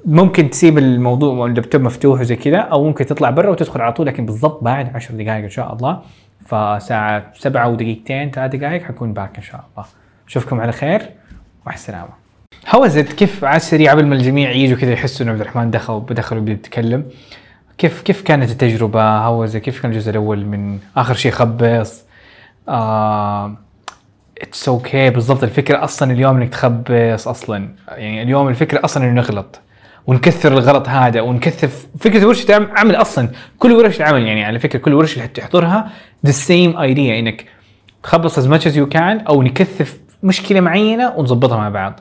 فممكن تسيب الموضوع اللابتوب مفتوح وزي كذا أو ممكن تطلع برا وتدخل على طول لكن بالضبط بعد 10 دقائق إن شاء الله. فساعة 7 ودقيقتين ثلاث دقائق حكون باك إن شاء الله. أشوفكم على خير. مع السلامة. هوزت كيف على السريع قبل ما الجميع يجوا كذا يحسوا إنه عبد الرحمن دخل دخل وبيتكلم كيف كيف كانت التجربة؟ هوزة كيف كان الجزء الأول من آخر شيء خبص؟ آه اتس أوكي بالضبط الفكرة أصلا اليوم إنك تخبص أصلا. يعني اليوم الفكرة أصلا إنه نغلط. ونكثر الغلط هذا ونكثر فكرة ورشة عم- عمل أصلا. كل ورش العمل يعني على فكرة كل ورشة اللي تحضرها the same idea إنك تخبص as much as you can أو نكثف مشكلة معينة ونظبطها مع بعض.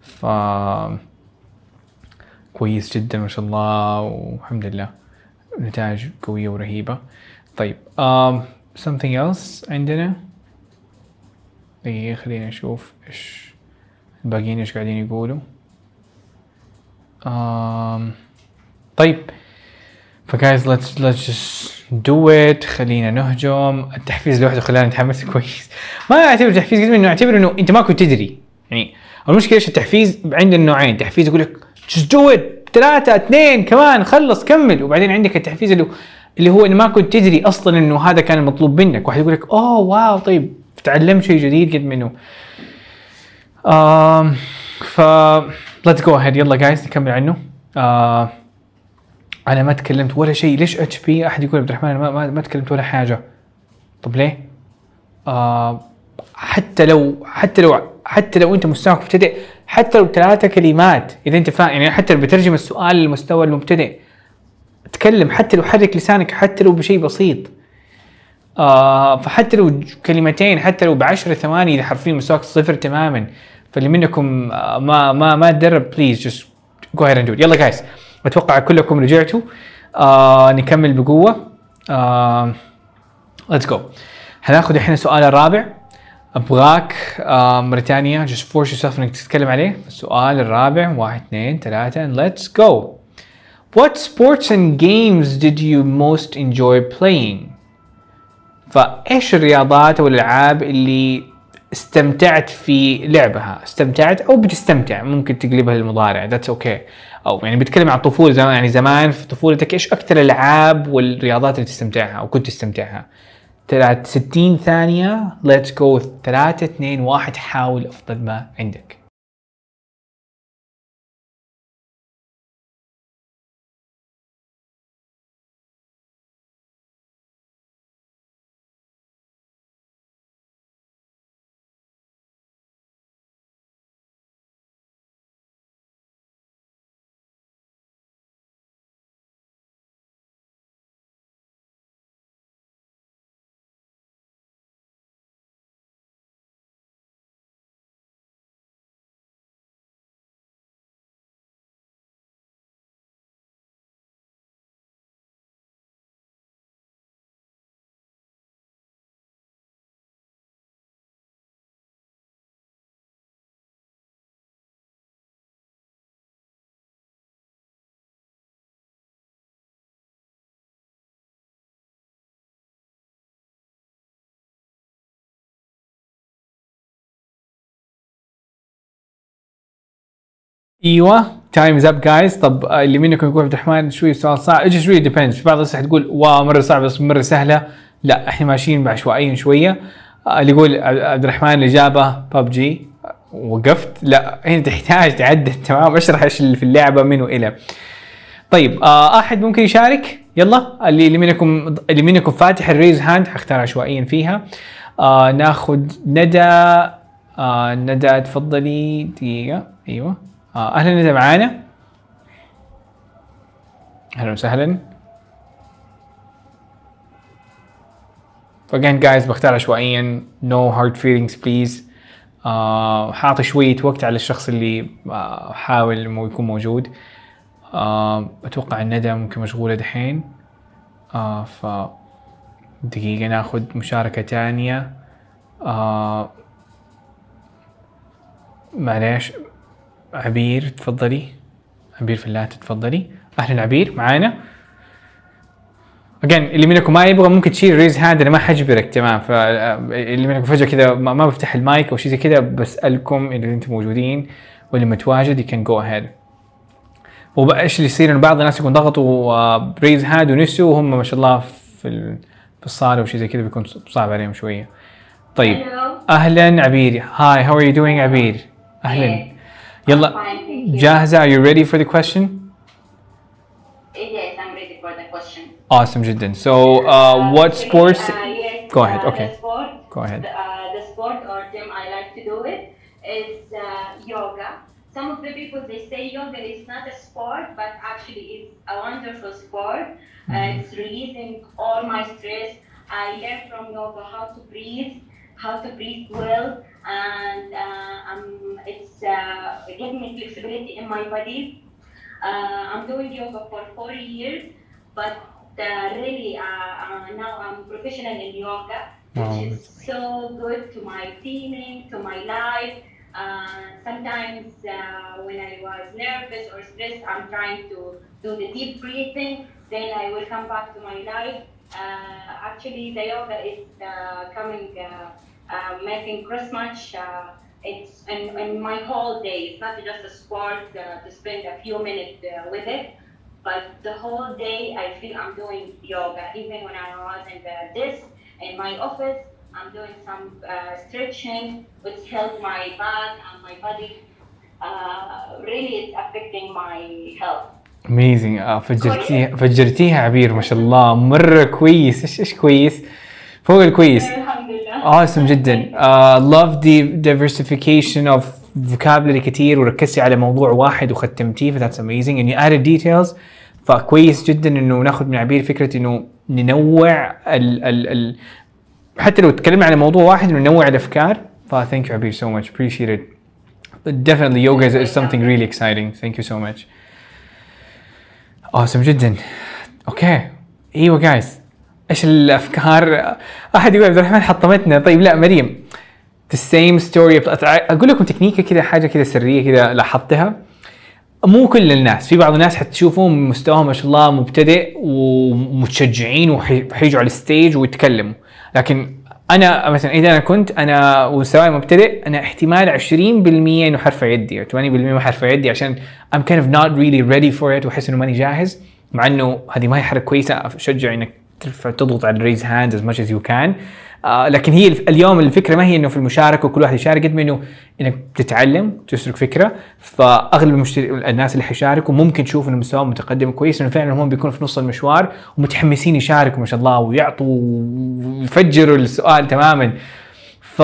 ف كويس جدا ما شاء الله والحمد لله. نتائج قوية ورهيبة. طيب um, something else عندنا؟ دقيقة خلينا نشوف إيش الباقيين إيش قاعدين يقولوا. طيب. فجايز let's just do it. خلينا نهجم. التحفيز لوحده خلانا نتحمس كويس. ما أعتبر تحفيز قد إنه أعتبر إنه أنت ما كنت تدري. يعني المشكلة إيش؟ التحفيز عندنا نوعين تحفيز يقول لك just do it. ثلاثة اثنين كمان خلص كمل. وبعدين عندك التحفيز اللي اللي هو إنه ما كنت تدري أصلا إنه هذا كان المطلوب منك. واحد يقول لك أوه واو طيب. تعلمت شيء جديد قد منه. آم ف let's go ahead. يلا guys نكمل عنه. آه أنا ما تكلمت ولا شيء. ليش؟ اتش بي أحد يقول عبد الرحمن ما, ما, تكلمت ولا حاجة. طب ليه؟ آه حتى لو حتى لو حتى لو أنت مستواك مبتدئ حتى لو ثلاثة كلمات إذا أنت فاهم يعني حتى لو بترجم السؤال للمستوى المبتدئ تكلم حتى لو حرك لسانك حتى لو بشيء بسيط. آه فحتى لو كلمتين حتى لو بعشر ثواني إذا حرفيا مستواك صفر تماما. فاللي منكم آه ما ما ما تدرب please just go ahead and يلا guys أتوقع كلكم رجعتوا. آه نكمل بقوة. آه let's go هناخذ الحين السؤال الرابع. أبغاك آه مره ثانية just force yourself إنك تتكلم عليه. السؤال الرابع واحد اثنين ثلاثة let's go. What sports and games did you most enjoy playing? فإيش الرياضات أو الألعاب اللي استمتعت في لعبها. استمتعت أو بتستمتع ممكن تقلبها للمضارع. that's okay okay. أو يعني بتكلم عن الطفوله زمان يعني زمان في طفولتك إيش أكثر الألعاب والرياضات اللي تستمتعها أو كنت تستمتعها؟ تلات 60 ثانية let's go 3 2 1 حاول أفضل ما عندك. أيوه. time is up guys طب آه، اللي منكم يقول عبد الرحمن شوي سؤال صعب. إيش شوي؟ depends في بعض الناس حتقول wow مرة صعب بس مرة سهلة. لا إحنا ماشيين بعشوائيا شوية آه، اللي يقول عبد الرحمن الاجابه ببجي وقفت. لا هنا تحتاج تعدل. تمام. أشرح إيش اللي في اللعبة من وإلى. طيب آه أحد ممكن يشارك؟ يلا. اللي اللي منكم اللي منكم فاتح ال raise hand حختار عشوائيا فيها. آه ناخذ ندى. آه ندى تفضلي. دقيقة. أيوه. آه أهلا ندى معانا أهلا وسهلا. فاجين جايز بختار عشوائيا. Hard feelings please. آه حاعطي شوية وقت على الشخص اللي آه حاول إنه يكون موجود. آه أتوقع الندى ممكن مشغولة دحين. آه ف دقيقة ناخذ مشاركة تانية. آه معليش. عبير تفضلي. عبير فلات تفضلي. أهلا عبير معانا. again اللي منكم ما يبغى ممكن تشيل raise hand أنا ما حجبرك تمام. فاللي منكم فجأة كذا ما بفتح المايك أو شيء زي كذا بسألكم إذا أنتم موجودين. واللي متواجد you can go ahead. وإيش اللي يصير؟ إنه بعض الناس يكون ضغطوا ب raise hand ونسوا وهم ما شاء الله في في الصالة وشيء زي كذا بيكون صعب عليهم شوية. طيب. Hello. أهلا عبير. hi how are you doing عبير؟ أهلا. يلا جاهزة، are you ready for the question? Yes, I'm ready for the question. Awesome, جدا. So, uh, uh, what okay, sports? Uh, yes, Go ahead. Uh, okay. Sport, Go ahead. The, uh, the, sport or gym I like to do it is yoga. Some of the people they say yoga is not a sport, but actually it's a wonderful sport. Mm -hmm. it's releasing all my stress. I learn from yoga how to breathe, how to breathe well, and uh, um, it's uh, giving me flexibility in my body. Uh, I'm doing yoga for four years, but uh, really uh, uh, now I'm professional in yoga, which is so good to my feeling, to my life. Uh, sometimes uh, when I was nervous or stressed, I'm trying to do the deep breathing. Then I will come back to my life. Uh, actually, the yoga is uh, coming, uh, uh, making Christmas. Uh, it's in, in my whole day. It's not just a sport uh, to spend a few minutes uh, with it, but the whole day I feel I'm doing yoga. Even when I was in the desk in my office, I'm doing some uh, stretching, which help my back and my body. Uh, really, it's affecting my health. amazing آه فجرتيها فجرتيها عبير ما شاء الله مره كويس ايش ايش كويس فوق الكويس الحمد لله. awesome جدا uh, love the diversification of vocabulary كتير وركزتي على موضوع واحد وختمتيه ف that's amazing and you added details فكويس جدا انه ناخذ من عبير فكره انه ننوع ال ال ال حتى لو تكلمنا على موضوع واحد انه ننوع الافكار ف thank you عبير so much appreciate it definitely yoga is, is something really exciting thank you so much awesome جدا أوكي أيوه جايز إيش الأفكار؟ أحد يقول عبد الرحمن حطمتنا. طيب لا مريم. The same story. أقول لكم تكنيكة كذا حاجة كذا سرية كذا لاحظتها. مو كل الناس في بعض الناس حتشوفهم مستواهم ما شاء الله مبتدئ ومتشجعين وحيجوا على الستيج ويتكلموا. لكن أنا مثلا إذا أنا كنت أنا ومستواي مبتدئ أنا احتمال 20% إنه حرفع يدي أو 80% ما حرفع يدي عشان I'm kind of not really ready for it وأحس إنه ماني جاهز مع إنه هذه ما هي حركة كويسة أشجع إنك ترفع تضغط على ال raise hand much as you can. آه لكن هي اليوم الفكرة ما هي إنه في المشاركة وكل واحد يشارك. قد ما إنه إنك تتعلم تسرق فكرة. فأغلب المشتري الناس اللي حيشاركوا ممكن تشوف إنه مستواهم متقدم كويس إنه فعلا هم بيكونوا في نص المشوار ومتحمسين يشاركوا ما شاء الله ويعطوا ويفجروا السؤال تماما. ف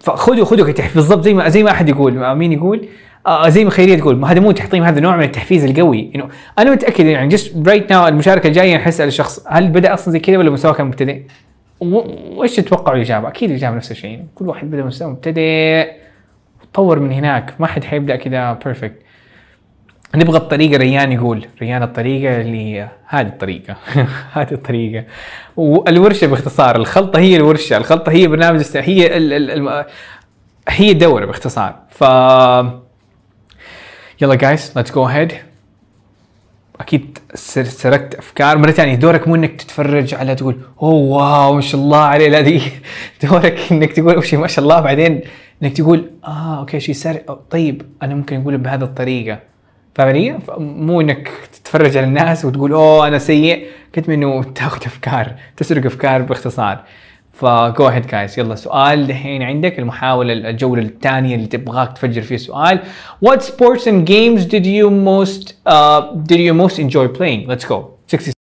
فخذوا خذوا بالضبط زي ما زي ما أحد يقول. مين يقول. آه زي ما خيرية تقول ما هذا مو تحطيم هذا نوع من التحفيز القوي إنه أنا متأكد يعني جست رايت ناو المشاركة الجاية حسال الشخص هل بدأ أصلا زي كذا ولا مستواه كان مبتدئ؟ وإيش تتوقعوا الإجابة؟ أكيد الإجابة نفس الشيء كل واحد بدأ مستوى مبتدئ طور من هناك ما حد حيبدأ كذا perfect نبغى الطريقة ريان يقول ريان الطريقة اللي هذه الطريقة هذه الطريقة والورشة باختصار الخلطة هي الورشة الخلطة هي برنامج. هي ال... ال... الم... هي الدورة باختصار ف يلا guys let's go ahead أكيد سر- سرقت أفكار. مرة ثانية دورك مو إنك تتفرج على تقول oh wow ما شاء الله عليه. لا دي دورك إنك تقول شيء ما شاء الله. بعدين إنك تقول آه أوكي شيء سرق. طيب أنا ممكن أقوله بهذه الطريقة. فاهم علي؟ ف- مو إنك تتفرج على الناس وتقول أوه أنا سيء. قد ما انه تاخذ أفكار تسرق أفكار باختصار. فجو اهيد جايز يلا سؤال دحين عندك المحاولة الجولة الثانية اللي تبغاك تفجر فيه سؤال. What sports and games did you most uh, did you most enjoy playing? Let's go. 60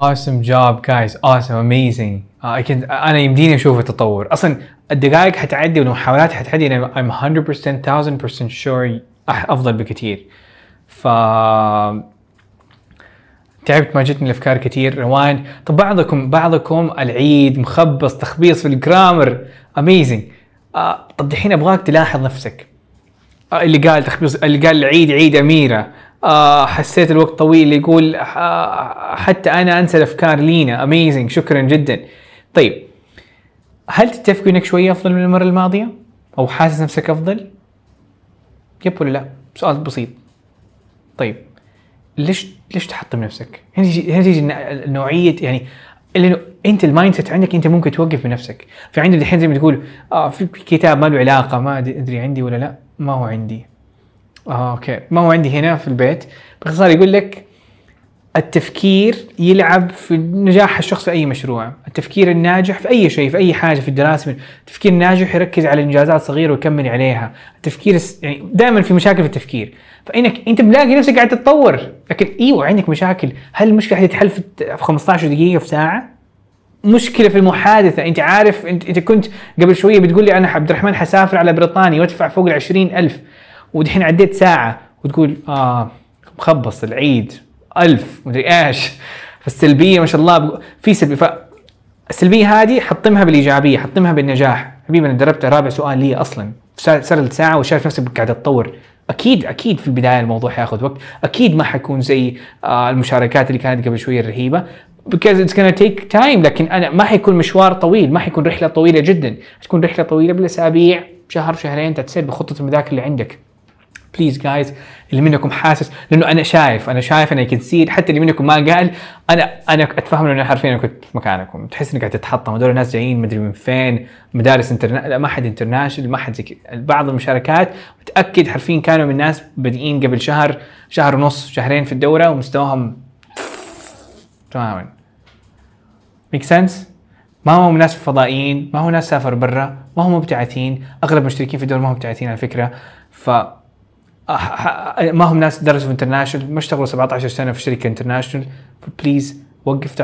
awesome job guys. Awesome. Amazing. Uh, أنا يمديني أشوف التطور. أصلا الدقائق حتعدي والمحاولات حتعدي أنا I'm 100% 1000% sure أفضل بكثير ف تعبت ما جتني الأفكار كثير روان طب بعضكم بعضكم العيد مخبص تخبيص في الجرامر. اميزنج آه طب دحين أبغاك تلاحظ نفسك. آه اللي قال تخبيص اللي قال العيد عيد أميرة. آه حسيت الوقت طويل يقول آه حتى أنا أنسى الأفكار. لينا amazing شكرا جدا. طيب هل تتفقوا إنك شوية أفضل من المرة الماضية؟ أو حاسس نفسك أفضل؟ yep ولا لا؟ سؤال بسيط. طيب ليش ليش تحطم نفسك؟ هنا تيجي هنا الن- نوعيه يعني لأنه أنت ال mindset عندك أنت ممكن توقف بنفسك، في عندك الحين زي ما تقول آه في كتاب ما له علاقة ما أدري عندي ولا لا؟ ما هو عندي. آه أوكي. ما هو عندي هنا في البيت. باختصار يقول لك التفكير يلعب في نجاح الشخص في أي مشروع، التفكير الناجح في أي شيء في أي حاجة في الدراسة، التفكير الناجح يركز على إنجازات صغيرة ويكمل عليها، التفكير يعني دائما في مشاكل في التفكير، فإنك أنت بلاقي نفسك قاعد تتطور، لكن إيوه عندك مشاكل، هل المشكلة حتتحل في في 15 دقيقة في ساعة؟ مشكلة في المحادثة. أنت عارف أنت كنت قبل شوية بتقول لي أنا عبد الرحمن حسافر على بريطانيا وأدفع فوق ال 20000 ودحين عديت ساعة وتقول آه مخبص العيد ألف مدري إيش. فالسلبية ما شاء الله في سلبيه ف السلبية هذه حطمها بالإيجابية حطمها بالنجاح. حبيبي أنا دربت رابع سؤال لي أصلا. صار- ساعة وشايف نفسك قاعد تتطور أكيد أكيد في البداية الموضوع حياخذ وقت. أكيد ما حيكون زي آه المشاركات اللي كانت قبل شوية الرهيبة. Because it's gonna take time لكن أنا ما حيكون مشوار طويل ما حيكون رحلة طويلة جدا. حتكون رحلة طويلة بالأسابيع شهر شهرين تتسد بخطة المذاكرة اللي عندك. please guys اللي منكم حاسس لأنه أنا شايف أنا شايف أنا can see it حتى اللي منكم ما قال أنا أنا أتفهم إنه حرفيا أنا كنت في مكانكم. تحس إنك قاعد تتحطم. هذول الناس جايين مدري من فين مدارس interna- لا ما حد international ما حد زي. بعض المشاركات متأكد حرفيا كانوا من ناس بادئين قبل شهر شهر ونص شهرين في الدورة ومستواهم تماما make sense ما هو ناس فضائيين ما هو ناس سافر برا ما هم مبتعثين. أغلب المشتركين في الدول ما هم مبتعثين على فكرة. ف ما هم ناس درسوا في international ما اشتغلوا 17 سنة في شركة international ف please وقف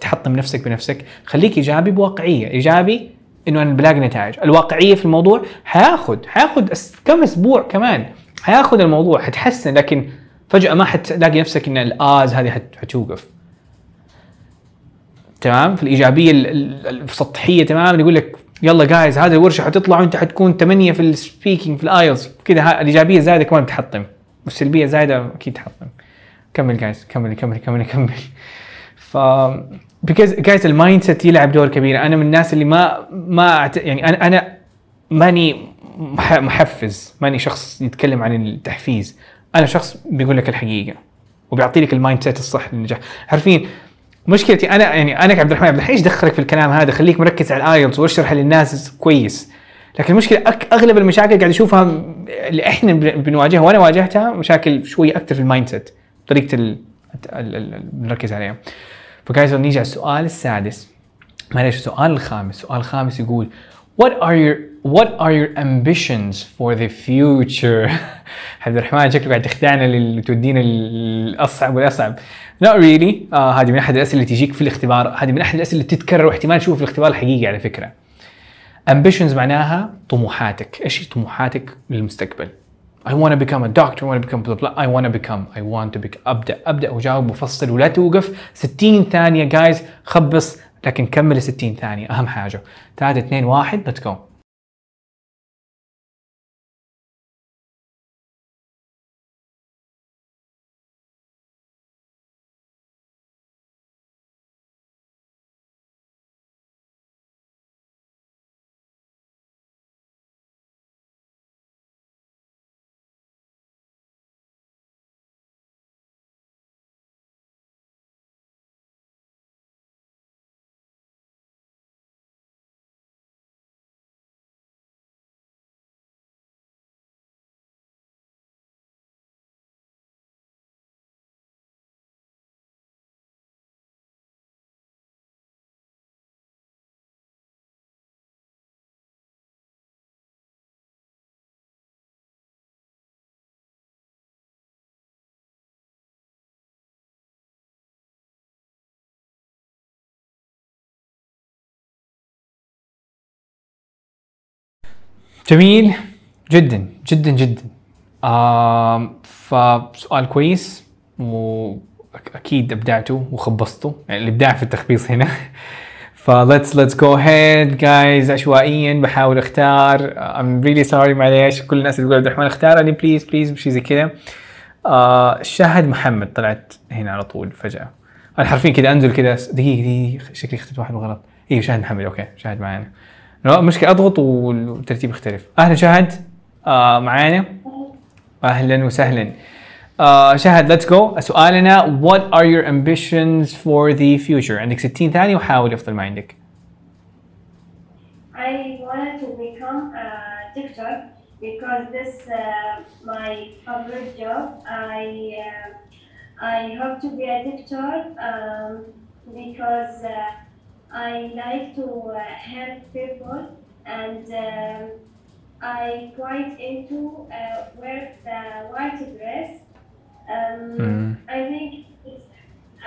تحطم نفسك بنفسك. خليك إيجابي بواقعية. إيجابي إنه أنا بلاقي نتائج. الواقعية في الموضوع حياخد أس- كم أسبوع كمان حياخد الموضوع حتحسن لكن فجأة ما حتلاقي نفسك إن الآز هذه حت- حتوقف. تمام؟ في الإيجابية ال- ال- السطحية تماما يقول لك يلا guys هذه الورشه حتطلع وانت حتكون 8 في ال speaking في ال IELTS كذا الإيجابية زايدة كمان بتحطم والسلبية زايدة أكيد تحطم. كمل guys كمل كمل كمل كمل. ف because guys ال mindset يلعب دور كبير. أنا من الناس اللي ما ما يعني أنا أنا ماني مح- محفز ماني شخص يتكلم عن التحفيز. أنا شخص بيقول لك الحقيقة وبيعطي لك ال mindset الصح للنجاح. عارفين مشكلتي أنا يعني أنا كعبد الرحمن عبد الحين إيش دخلك في الكلام هذا؟ خليك مركز على ال IELTS واشرح للناس كويس. لكن المشكلة أك أغلب المشاكل قاعد أشوفها اللي إحنا بن- بنواجهها وأنا واجهتها مشاكل شوية أكثر في ال mindset طريقة ال- ال- ال- ال- بنركز عليها. ف guys نيجي على السؤال السادس. معلش السؤال الخامس السؤال الخامس يقول what are your what are your ambitions for the future? عبد الرحمن شكله قاعد تخدعنا لل- تودينا الاصعب والأصعب. Not really. آه هذه من أحد الأسئلة اللي تجيك في الاختبار. هذه من أحد الأسئلة اللي تتكرر واحتمال تشوفها في الاختبار الحقيقي على فكرة. Ambitions معناها طموحاتك. إيش طموحاتك للمستقبل؟ I want to become a doctor, I want to become blah blah. I want to become, I want to become. أبدأ. أبدأ وجاوب مفصل ولا توقف. 60 ثانية جايز خبص لكن كمل 60 ثانية. أهم حاجة. 3 2 1 ليتس جو جميل جدا جدا جدا. آم فسؤال كويس وأكيد ابدعتوا وخبصتوا يعني الابداع في التخبيص هنا. ف let's let's go ahead guys. عشوائيا بحاول أختار. I'm really sorry معليش. كل الناس اللي تقول عبد الرحمن اختار لي please please شيء زي كذا. آه شاهد محمد طلعت هنا على طول فجأة. أنا حرفيا كذا أنزل كذا دقيقة دقيقة شكلي اخترت واحد غلط أيوه شاهد محمد okay شاهد معانا. لا مشكلة اضغط والترتيب يختلف أهلا شاهد آه معانا أهلا وسهلا آه شاهد let's go سؤالنا what are your ambitions for the future عندك 60 ثانية وحاول يفضل ما عندك I wanted to become a doctor because this uh, my favorite job. I uh, I hope to be a doctor um, because uh, I like to uh, help people and um, I quite into uh, wear the white dress. Um, Mm. I think it's,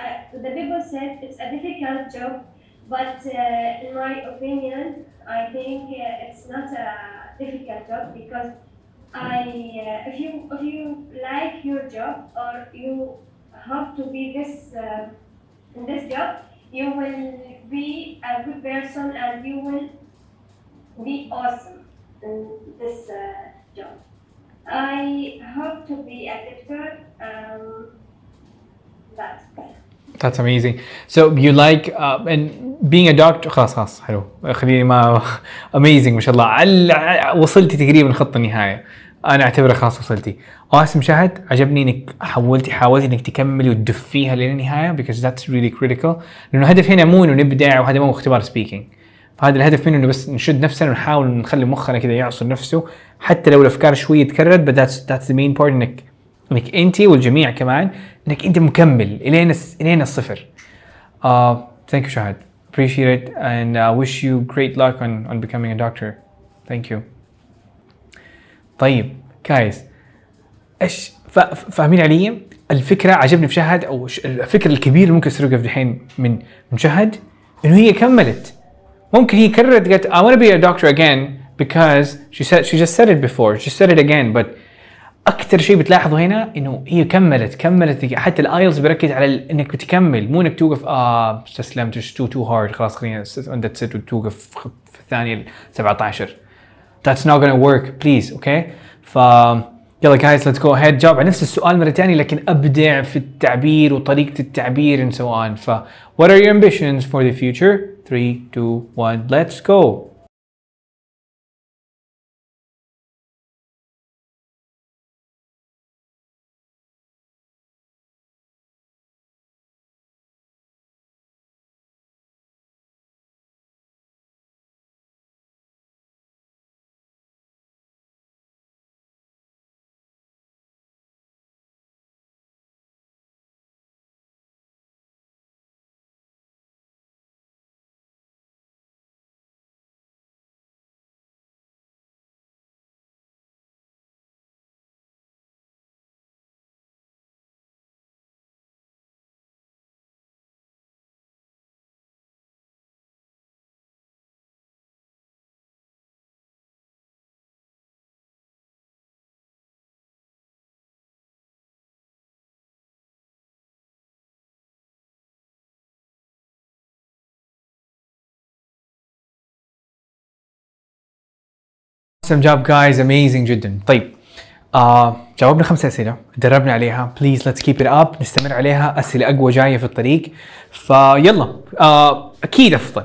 uh, the people said it's a difficult job, but uh, in my opinion, I think uh, it's not a difficult job because I, uh, if you if you like your job or you hope to be this uh, in this job, you will be a good person and you will be awesome in this uh, job. I hope to be a doctor. Um, that's That's amazing. So you like uh, and being a doctor خلاص خلاص حلو خليني ما amazing ما شاء الله عل... وصلتي تقريبا خط النهاية أنا اعتبرها خلاص وصلتي واسم شاهد عجبني إنك حولتي حاولتي إنك تكملي وتدفيها للنهاية because that's really critical لأنه الهدف هنا مو إنه نبدع وهذا مو اختبار speaking فهذا الهدف منه إنه بس نشد نفسنا ونحاول نخلي مخنا كذا يعصر نفسه حتى لو الأفكار شوية تكررت but that's that's the main part انك إنك أنت والجميع كمان إنك أنت مكمل إلين إلين الصفر. Thank you شاهد. Appreciate it and uh, wish you great luck on on becoming a doctor. Thank you. طيب guys إيش فا- فاهمين علي؟ الفكرة عجبني في شهد أو الفكرة الكبيره اللي ممكن تسرقها في دحين من من شهد إنه هي كملت. ممكن هي كررت قالت I want to be a doctor again because she said she just said it before. She said it again but أكثر شيء بتلاحظه هنا إنه هي كملت كملت. حتى ال IELTS بيركز على إنك بتكمل مو إنك توقف آه استسلمت too too hard خلاص خلينا وتوقف في الثانية ال 17 That's not gonna work please okay ف يلا guys let's go ahead جاوب على نفس السؤال مرة ثانية لكن أبدع في التعبير وطريقة التعبير and so on ف What are your ambitions for the future? 3, 2, 1, let's go! Awesome job guys. Amazing. جدا. طيب. آه جاوبنا خمسة أسئلة. دربنا عليها. Please let's keep it up. نستمر عليها. أسئلة أقوى جاية في الطريق. ف يلا. آه أكيد أفضل.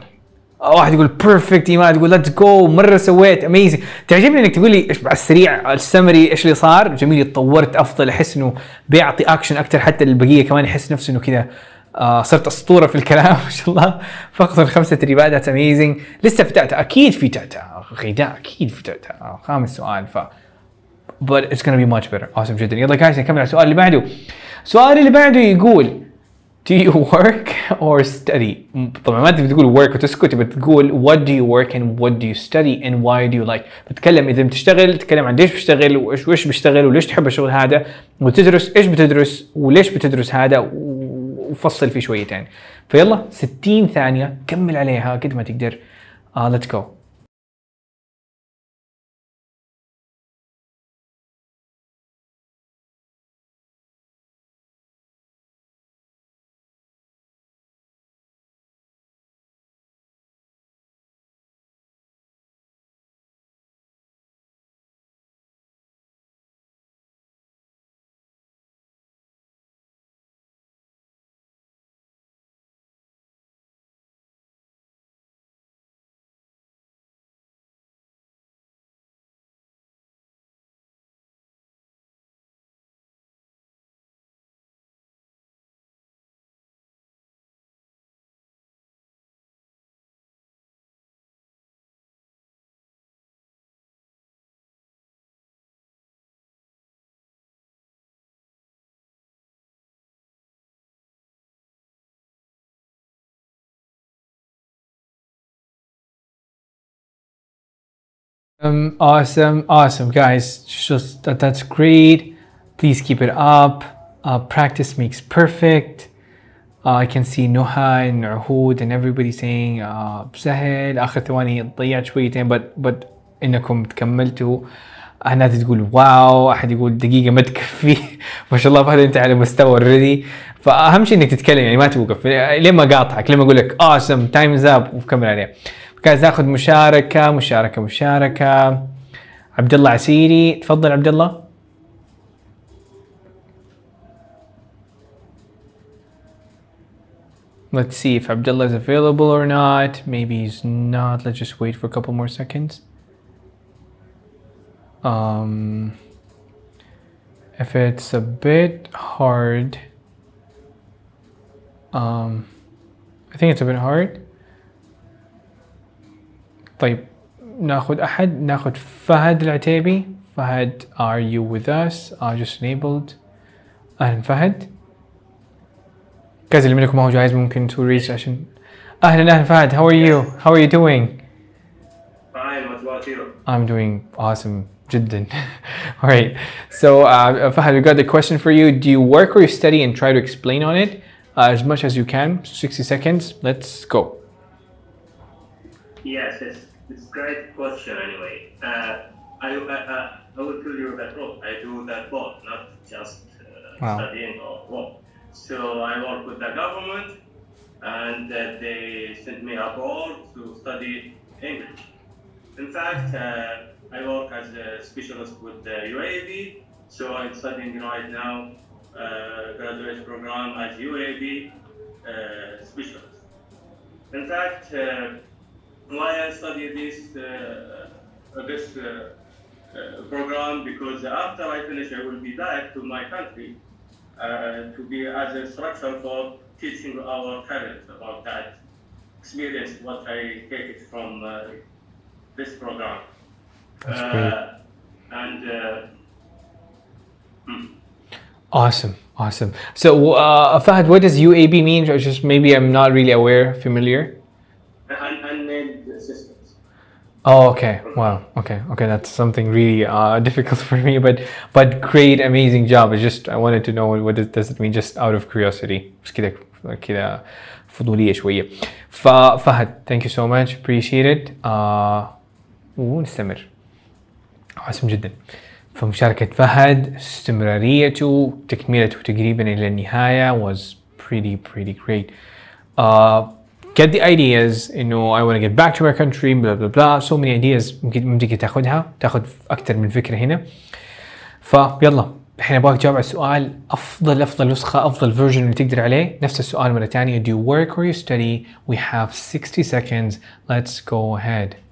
واحد يقول perfect إيمان تقول let's go مرة sweet. amazing تعجبني إنك تقول لي إيش على السريع السمري إيش اللي صار؟ جميل. اتطورت. أفضل. أحس إنه بيعطي اكشن أكثر حتى البقيه كمان يحس نفسه إنه كذا آه صرت أسطورة في الكلام. ما شاء الله. فقط الخمسة تدريبات that's amazing لسه في تأتأ. أكيد في تأتأ. غذاء أكيد آه، خامس سؤال ف but it's gonna be much better. Awesome جدا. يلا guys نكمل على السؤال اللي بعده. السؤال اللي بعده يقول do you work or study? طبعا ما تبي تقول work وتسكت بتقول what do you work and what do you study and why do you like بتكلم إذا بتشتغل تتكلم عن ليش بتشتغل وايش وإيش بتشتغل وليش تحب الشغل هذا وتدرس إيش بتدرس وليش بتدرس هذا وفصل فيه شويتين. فيلا 60 ثانية كمل عليها قد ما تقدر. uh, let's go. Um, awesome, awesome, guys. Just that, that's great. Please keep it up. Uh, practice makes perfect. Uh, I can see Nuha and Uhud and everybody saying uh, سهل آخر ثواني ضيعت شويتين but but إنكم تكملتوا ناس تقول واو أحد يقول دقيقة ما تكفي ما شاء الله فهد أنت على مستوى already فأهم شيء إنك تتكلم يعني ما توقف لين ما قاطعك لين ما أقول لك time is up وكمل عليه كاز ناخذ مشاركة مشاركة مشاركة عبد الله عسيري تفضل عبد الله Let's see if Abdullah is available or not. Maybe he's not. Let's just wait for a couple more seconds. Um, if it's a bit hard, um, I think it's a bit hard. طيب ناخذ أحد ناخذ فهد العتيبي فهد are you with us uh, just enabled أهلا فهد كذا اللي منكم ما هو جاهز ممكن to reach عشان أهلا أهلا فهد how are you how are you doing Fine, what about you? I'm doing awesome جدا all right so uh, Fahad we got the question for you do you work or you study and try to explain on it uh, as much as you can 60 seconds let's go Yes, it's, it's great question anyway. Uh, I, I, I, will tell you that both. I do that both, not just uh, Wow. studying or work. So I work with the government and uh, they sent me abroad to study English. In fact, uh, I work as a specialist with the UAB, so I'm studying right now uh, graduate program as UAB uh, specialist. In fact, uh, why I study this uh, uh, this uh, uh, program because after I finish, I will be back to my country uh, to be as a instructor for teaching our parents about that experience, what I take it from uh, this program. That's Uh, great. And uh, Awesome, awesome. So, uh, Fahad, what does UAB mean? Just maybe I'm not really aware, familiar. Oh, okay. Wow. Okay. Okay. That's something really uh, difficult for me, but but great, amazing job. I just I wanted to know what does, does it mean, just out of curiosity. بس كده كده فضولية شوية. ففهد, thank you so much. Appreciate it. Uh, ونستمر. عاصم جدا. فمشاركة فهد استمراريته تكملته تقريبا إلى النهاية was pretty pretty great. Uh, get the ideas انه I want to get back to my country blah blah blah. So many ideas. ممكن ممكن تاخذها تاخذ أكثر من فكرة هنا. فيلا الحين ابغاك تجاوب على السؤال افضل أفضل نسخة أفضل فيرجن اللي تقدر عليه. نفس السؤال مرة ثانية do you work or you study? We have 60 seconds. Let's go ahead.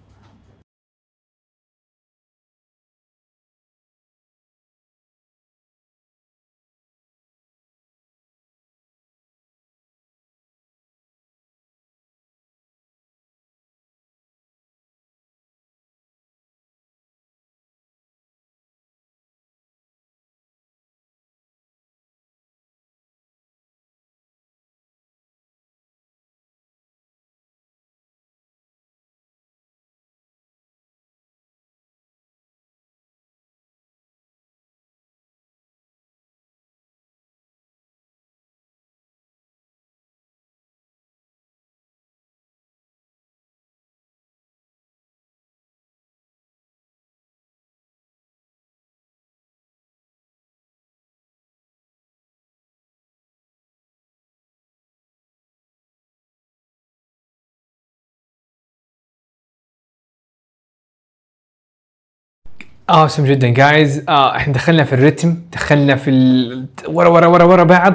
Awesome جدا. جايز آه إحنا دخلنا في الريتم دخلنا في ال... ورا ورا ورا ورا بعض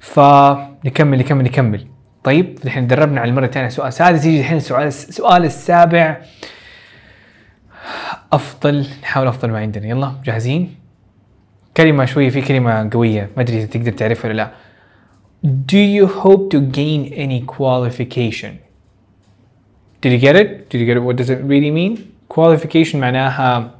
فنكمل نكمل نكمل. طيب الحين دربنا على المرة الثانية سؤال. سادس يجي الحين السؤال السؤال السابع. أفضل نحاول أفضل ما عندنا. يلا جاهزين؟ كلمة شوية في كلمة قوية. ما أدري إذا تقدر تعرفها ولا لا. Do you hope to gain any qualification? Did you get it? Did you get it? What does it really mean? Qualification معناها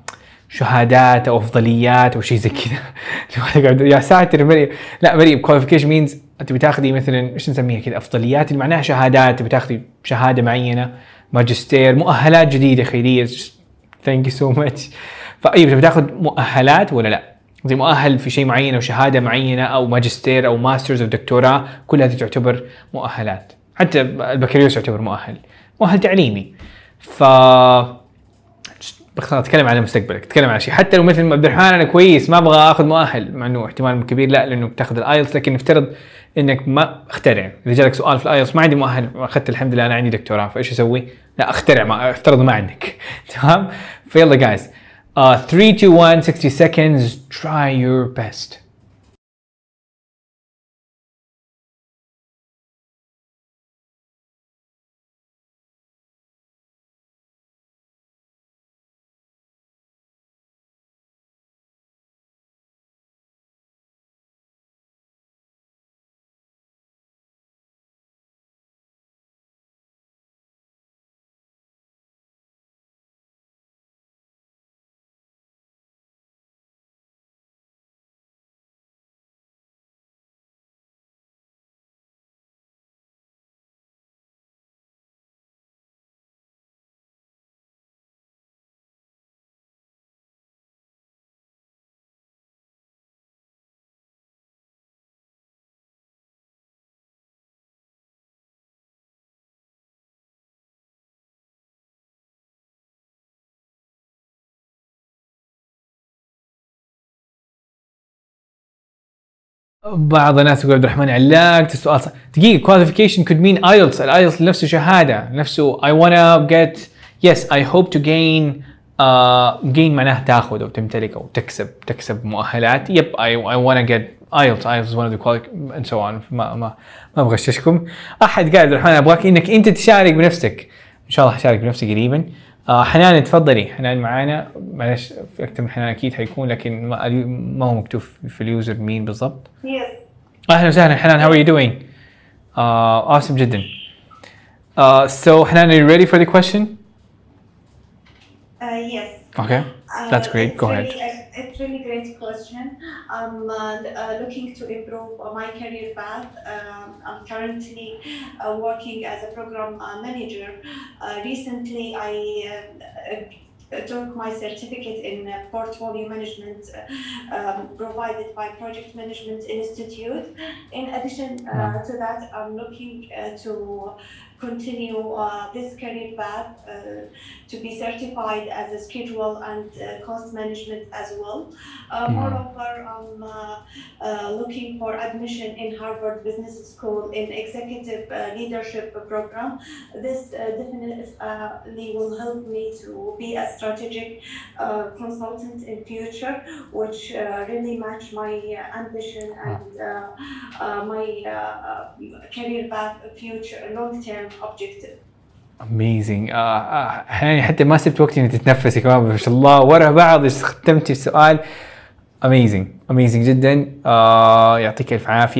شهادات أو أفضليات أو شيء زي كذا. يا ساتر مريم. لا مريم qualification means أنت بتاخذي مثلا إيش نسميها كذا؟ أفضليات اللي معناها شهادات. بتاخذي شهادة معينة ماجستير مؤهلات جديدة خيرية. thank you so much ف ايوه تبي تاخذ مؤهلات ولا لا؟ زي مؤهل في شيء معين أو شهادة معينة أو ماجستير أو masters أو دكتوراه كل هذه تعتبر مؤهلات. حتى البكالوريوس يعتبر مؤهل. مؤهل تعليمي. ف خلاص اتكلم عن مستقبلك اتكلم عن شيء. حتى لو مثل عبد الرحمن أنا كويس ما أبغى آخذ مؤهل مع إنه احتمال كبير لا لأنه بتأخذ ال IELTS لكن نفترض إنك ما أخترع. إذا جالك سؤال في ال IELTS ما عندي مؤهل أخذت الحمد لله أنا عندي دكتوراه فإيش أسوي؟ لا أخترع ما أفترض ما عندك. تمام؟ ف يلا guys 3 2 1 60 seconds. Try your best. بعض الناس يقول عبد الرحمن علاق السؤال صح. دقيقة qualification could mean IELTS. الايلتس نفسه شهادة نفسه I wanna get yes I hope to gain uh, gain معناه تاخذ أو تمتلك أو تكسب تكسب مؤهلات. يب I wanna get IELTS. IELTS is one of the quali and ما ما ما أبغى أشتشكم. أحد قال عبد الرحمن أبغاك إنك أنت تشارك بنفسك. إن شاء الله حشارك بنفسي قريبا. آه حنان تفضلي حنان معانا معلش في أكثر من حنان أكيد حيكون لكن ما, ما هو مكتوب في اليوزر مين بالضبط Yes. أهلا وسهلا حنان how are you doing؟ Uh, awesome جدا. Uh, so حنان are you ready for the question? Uh, yes. Okay, Uh, that's great. it's Go ahead. It's really great question. I'm uh, uh, looking to improve my career path. Um, I'm currently uh, working as a program uh, manager. Uh, recently, I uh, took my certificate in portfolio management um, provided by Project Management Institute. In addition uh, to that, I'm looking uh, to continue uh, this career path uh, to be certified as a schedule and uh, cost management as well. Uh, moreover, I'm looking for admission in Harvard Business School in Executive Leadership program. This uh, definitely will help me to be a strategic consultant in future, which uh, really match my ambition and my career path, future long-term objective. Amazing. Uh, uh, حنان حتى ما سبت وقت انك تتنفسي كمان ما شاء الله ورا بعض ختمتي السؤال. Amazing. Amazing جدا. Uh, يعطيك ألف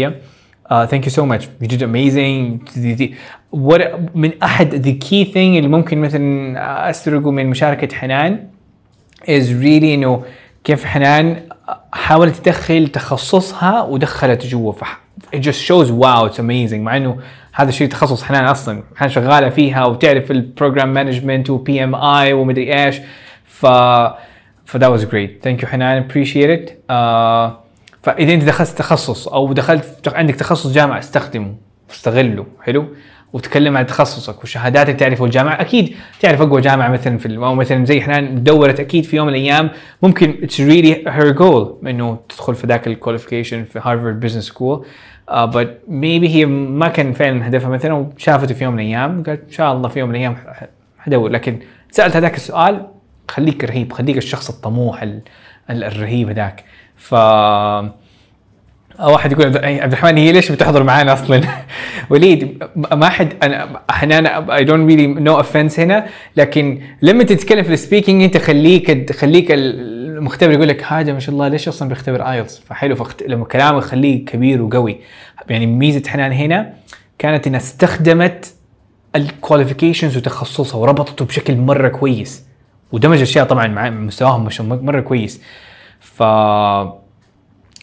thank you so much. You did amazing. What من أحد the key thing اللي ممكن مثلا استرقه من مشاركة حنان is really إنه كيف حنان حاولت تدخل تخصصها ودخلت جوا فح it just shows wow it's amazing مع إنه هذا الشيء تخصص حنان أصلا حنان شغالة فيها وتعرف ال program management و PMI ومدري إيش. ف ف that was great. Thank you حنان. It. uh, ف اذا أنت دخلت تخصص أو دخلت عندك تخصص جامعة استخدمه واستغله حلو؟ وتكلم عن تخصصك وشهاداتك تعرفه الجامعة. أكيد تعرف أقوى جامعة مثلا في أو مثلا زي حنان دورت أكيد في يوم من الأيام. ممكن it's really her goal إنه تدخل في ذاك ال qualification في Harvard Business School بس maybe هي ما كان فعلا هدفها مثلا وشافته في يوم من الأيام قالت إن شاء الله في يوم من الأيام حدور. لكن سألت هذاك السؤال خليك رهيب خليك الشخص الطموح ال- ال- الرهيب هذاك. ف واحد يقول عبد عبد الرحمن هي ليش بتحضر معانا أصلا؟ وليد ما حد أنا حنان I don't really no offense هنا لكن لما تتكلم في ال speaking أنت خليك خليك المختبر يقول لك هذا ما شاء الله ليش أصلا بيختبر IELTS ف حلو فخت... لما كلامك خليه كبير وقوي. يعني ميزة حنان هنا كانت انها استخدمت ال qualifications وتخصصها وربطته بشكل مرة كويس. ودمج أشياء طبعا مع مستواهم مرة كويس. ف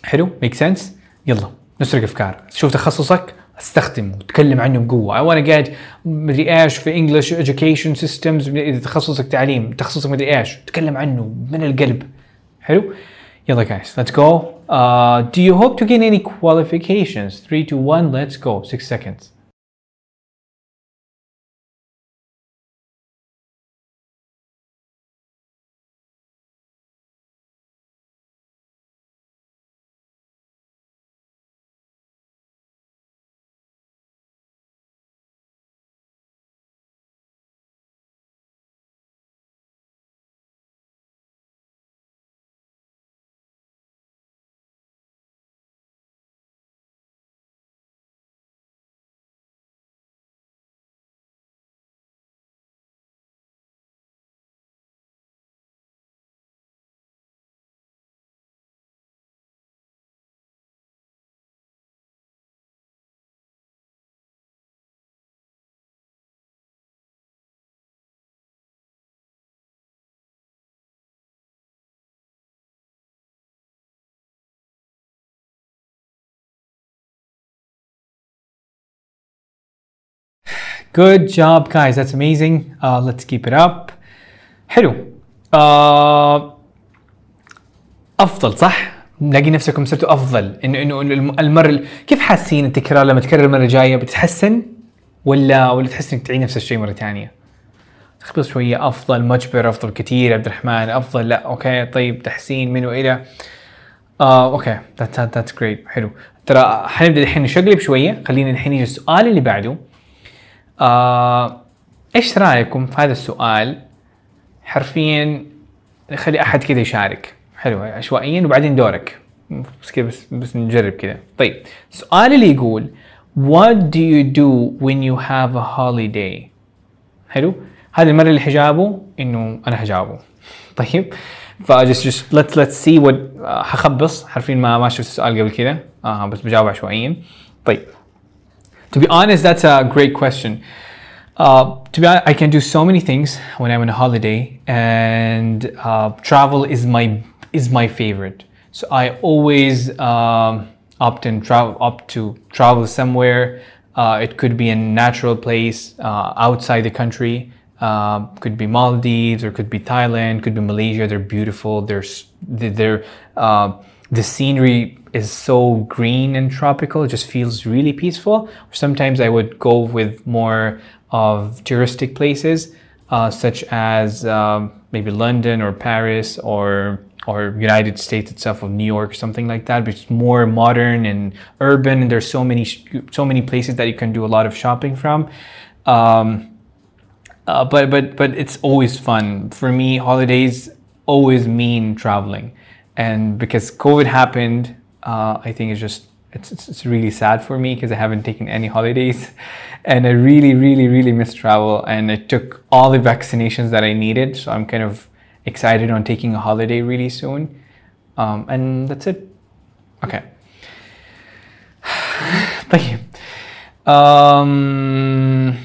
حلو؟ make sense يلا نسرق افكار شوف تخصصك استخدمه اتكلم عنه بقوه وأنا قاعد مدري إيش في English education systems. إذا تخصصك تعليم تخصصك مدري إيش تكلم عنه من القلب. حلو؟ يلا guys let's go. Uh, do you hope to gain any qualifications? 3 2 1 let's go. 6 seconds. Good job guys. That's amazing. Uh, let's keep it up. حلو. Uh, أفضل صح؟ نلاقي نفسكم صرتوا انه إنه الم- المرة كيف حاسين التكرار لما تكرر المرة الجاية؟ بتتحسن؟ ولا ولا تحس إنك تعيد نفس الشيء مرة ثانية؟ تخبص شوية. أفضل مجبر أفضل كثير عبد الرحمن أفضل. لا أوكي. طيب تحسين من وإلى. آه أوكي. that that's great حلو. ترى حنبدأ الحين نشقلب شوية. خلينا الحين يجي السؤال اللي بعده. آه إيش رأيكم في هذا السؤال؟ حرفيا خلي أحد كذا يشارك. حلو عشوائيا وبعدين دورك. بس كذا بس بس نجرب كذا. طيب السؤال اللي يقول what do you do when you have a holiday? حلو؟ هذه المرة اللي حجاوبه إنه أنا حجاوبه طيب فجس جس let's see what آه، حخبص. حرفيا ما ما شفت السؤال قبل كده آه بس بجاوب عشوائيا. طيب To be honest, that's a great question. Uh, to be honest, I can do so many things when I'm on a holiday, and uh, travel is my is my favorite. So I always um, opt and travel opt to travel somewhere. Uh, it could be a natural place uh, outside the country. Uh, could be Maldives or could be Thailand. Could be Malaysia. They're beautiful. They're they- they're uh, the scenery is so green and tropical. It just feels really peaceful. Sometimes I would go with more of touristic places, uh, such as um, maybe London or Paris or or United States itself of New York, something like that. But it's more modern and urban, and there's so many so many places that you can do a lot of shopping from. Um, uh, but but but it's always fun for me. Holidays always mean traveling, and because COVID happened, uh, I think it's just it's, it's, it's really sad for me because I haven't taken any holidays, and I really really really miss travel. And I took all the vaccinations that I needed, so I'm kind of excited on taking a holiday really soon. Um, and that's it. Okay. Thank you. Um,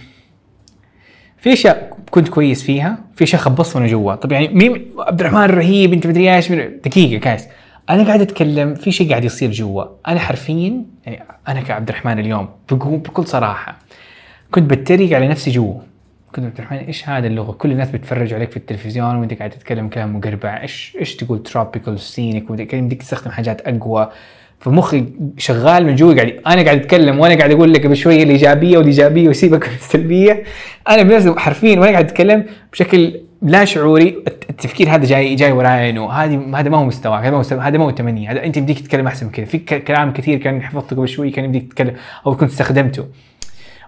كنت كويس فيها في اشياء خبصت وأنا جوا. طب يعني مين؟ عبد الرحمن الرهيب أنت مدري إيش؟ من- دقيقة guys. أنا قاعد أتكلم في شيء قاعد يصير جوا. أنا حرفيا يعني أنا كعبد الرحمن اليوم بقول بكل صراحة كنت بتريق على نفسي جوا. كنت عبد الرحمن إيش هذا اللغة؟ كل الناس بتتفرج عليك في التلفزيون وأنت قاعد تتكلم كلام مقربع. إيش إيش تقول؟ tropical scenic بدك تستخدم حاجات أقوى. فمخي شغال من جوا قاعد أنا قاعد أتكلم وأنا قاعد أقول لك قبل شوية الإيجابية والإيجابية وسيبك من السلبية. أنا بنفسي حرفيا وأنا قاعد أتكلم بشكل لا شعوري الت- التفكير هذا جاي جاي وراي انه هذه هذا ما هو مستواك هذا ما هو هذا ما هو تمني هذا أنت بديك تتكلم أحسن من كذا. في كلام كثير كان حفظته قبل شوي كان يمديك تتكلم أو كنت استخدمته.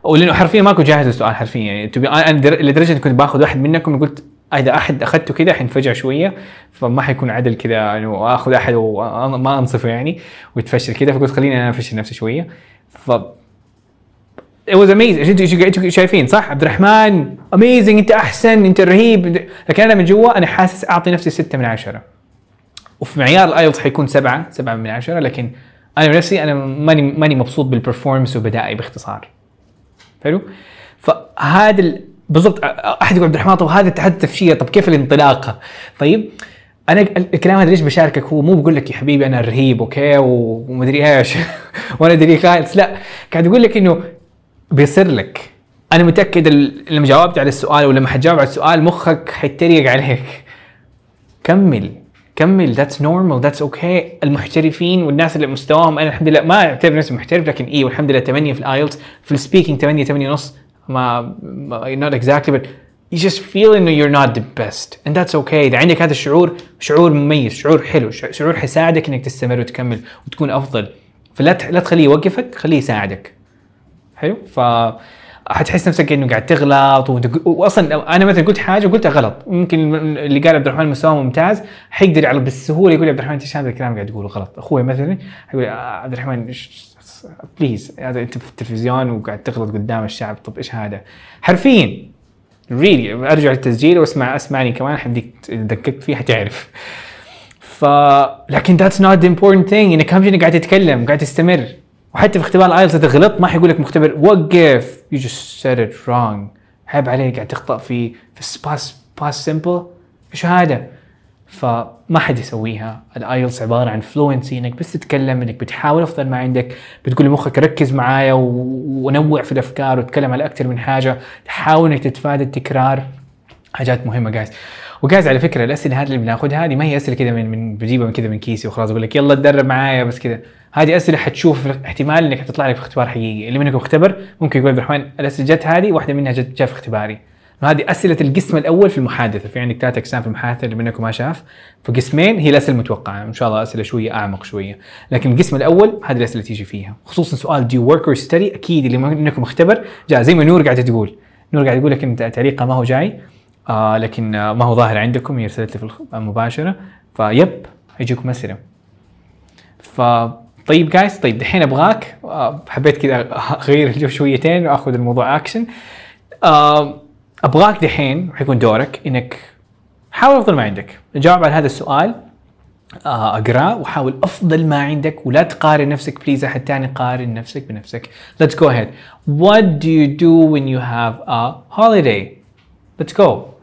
ولأنه حرفيا ما كنت جاهز السؤال حرفيا. يعني أنا در- لدرجة كنت باخذ واحد منكم قلت إذا أحد أخذته كذا حينفجع شوية فما حيكون عدل كذا إنه آخذ أحد وما أنصفه يعني ويتفشل كذا. فقلت خليني أنا أفشل نفسي شوية. ف it was amazing. أنتوا شايفين صح؟ عبد الرحمن amazing. أنت أحسن أنت رهيب. لكن أنا من جوا أنا حاسس أعطي نفسي ستة من عشرة. وفي معيار ال IELTS حيكون سبعة سبعة من عشرة. لكن أنا بنفسي أنا ماني ماني مبسوط بال performance وبأدائي باختصار. حلو؟ فهذا. بالضبط أحد يقول عبد الرحمن طب هذا هذا التفشية طب كيف الانطلاقة؟ طيب أنا ال- الكلام هذا ليش بشاركك؟ هو مو بقول لك يا حبيبي أنا رهيب okay؟ ومدري إيش وأنا أدري خالص لا قاعد أقول لك إنه بيصير لك. أنا متأكد لما جاوبت على السؤال ولما حتجاوب على السؤال مخك حيتريق عليك. كمل كمل that's normal that's okay المحترفين والناس اللي مستواهم أنا الحمد لله ما أعتبر نفسي محترف لكن إيه والحمد لله 8 في ال IELTS في ال speaking 8 8 ونص. ما, not exactly but you just feel إنه you're not the best and that's okay. إذا عندك هذا الشعور شعور مميز شعور حلو شعور حيساعدك إنك تستمر وتكمل وتكون أفضل. فلا لا تخليه يوقفك خليه يساعدك. حلو؟ ف حتحس نفسك إنه قاعد تغلط واصلا أنا مثلا قلت حاجة وقلتها غلط ممكن اللي قال عبد الرحمن مستواه ممتاز حيقدر على بالسهولة يقول عبد الرحمن انت هذا الكلام قاعد تقوله؟ غلط. أخوي مثلا حيقول آه، عبد الرحمن please هذا أنت في التلفزيون وقاعد تغلط قدام الشعب. طب إيش هذا؟ حرفيا really أرجع للتسجيل واسمع اسمعني كمان حديك دققت فيه حتعرف. ف لكن that's not the thing إنك اهم شيء قاعد تتكلم قاعد تستمر. وحتى في اختبار ال IELTS اذا غلطت ما حيقول لك مختبر وقف. you just said it wrong. عيب عليك قاعد تخطأ في في باس باس سمبل إيش هذا؟ فما حد يسويها. ال IELTS عبارة عن fluency إنك بس تتكلم إنك بتحاول أفضل ما عندك بتقول لمخك ركز معايا ونوع في الأفكار وتكلم على أكثر من حاجة. تحاول إنك تتفادى التكرار. حاجات مهمة جايز وجايز على فكرة الأسئلة هذه اللي بناخذها هذه ما هي أسئلة كذا من من بجيبها من كذا من كيسي وخلاص أقول لك يلا تدرب معايا بس كذا هذه أسئلة حتشوف احتمال إنك حتطلع لك في اختبار حقيقي. اللي منكم اختبر ممكن يقول عبد الرحمن الأسئلة جت هذه واحدة منها جت جاء في اختباري. هذه أسئلة القسم الأول في المحادثة. في عندك ثلاث أقسام في المحادثة اللي منكم ما شاف. فقسمين هي الأسئلة المتوقعة. إن شاء الله أسئلة شوية أعمق شوية. لكن القسم الأول هذه الأسئلة تيجي فيها. خصوصا سؤال do work or study أكيد اللي منكم اختبر. جاء زي ما نور قاعدة تقول. نور قاعد يقول لك انت تعليقها ما هو جاي. آه لكن آه ما هو ظاهر عندكم. هي ارسلت لي في المباشره فيب هيجيكم أسئلة. ف طيب guys طيب دحين أبغاك آه حبيت كذا أغير الجو شويتين وأخذ الموضوع اكشن آه أبغاك دحين حيكون دورك إنك حاول أفضل ما عندك. جاوب على هذا السؤال. آه، اقراه وحاول أفضل ما عندك ولا تقارن نفسك بليز أحد ثاني قارن نفسك بنفسك. Let's go ahead. What do you do when you have a holiday? Let's go.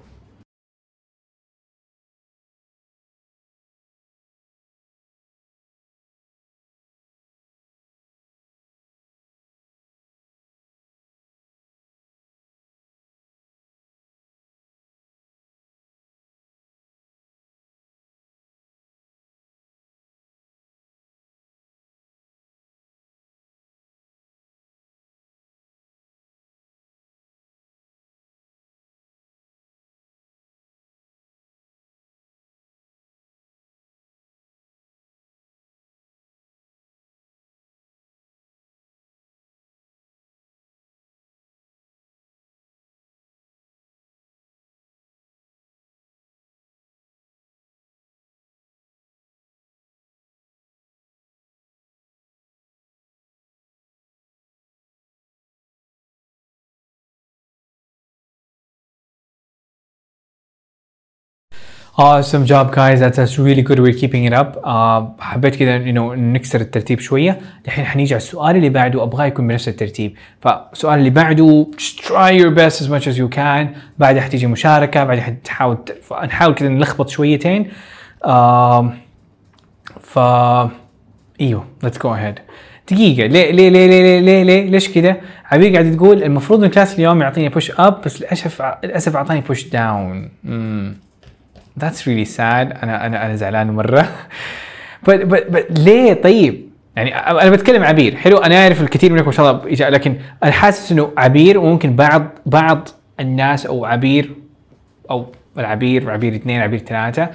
Awesome job guys. That's, that's really good. We're keeping it up. Uh, حبيت كذا you know نكسر الترتيب شوية. الحين حنيجي على السؤال اللي بعده. أبغاه يكون بنفس الترتيب. فالسؤال اللي بعده just try your best as much as you can. بعدها حتيجي مشاركة. بعدها حتحاول نحاول كذا نلخبط شويتين. um, ف إيوه. Let's go ahead. دقيقة. ليه ليه ليه ليه ليه, ليه, ليه ليش كذا؟ عبير قاعد تقول المفروض إن كلاس اليوم يعطيني push up بس للاسف للأسف أعطاني push down. That's really sad. أنا أنا أنا زعلان مرة. But, but, but ليه؟ طيب. يعني أنا بتكلم عبير. حلو أنا عارف الكثير منكم ما شاء الله لكن أنا حاسس إنه عبير وممكن بعض بعض الناس أو عبير أو العبير عبير اثنين عبير ثلاثة.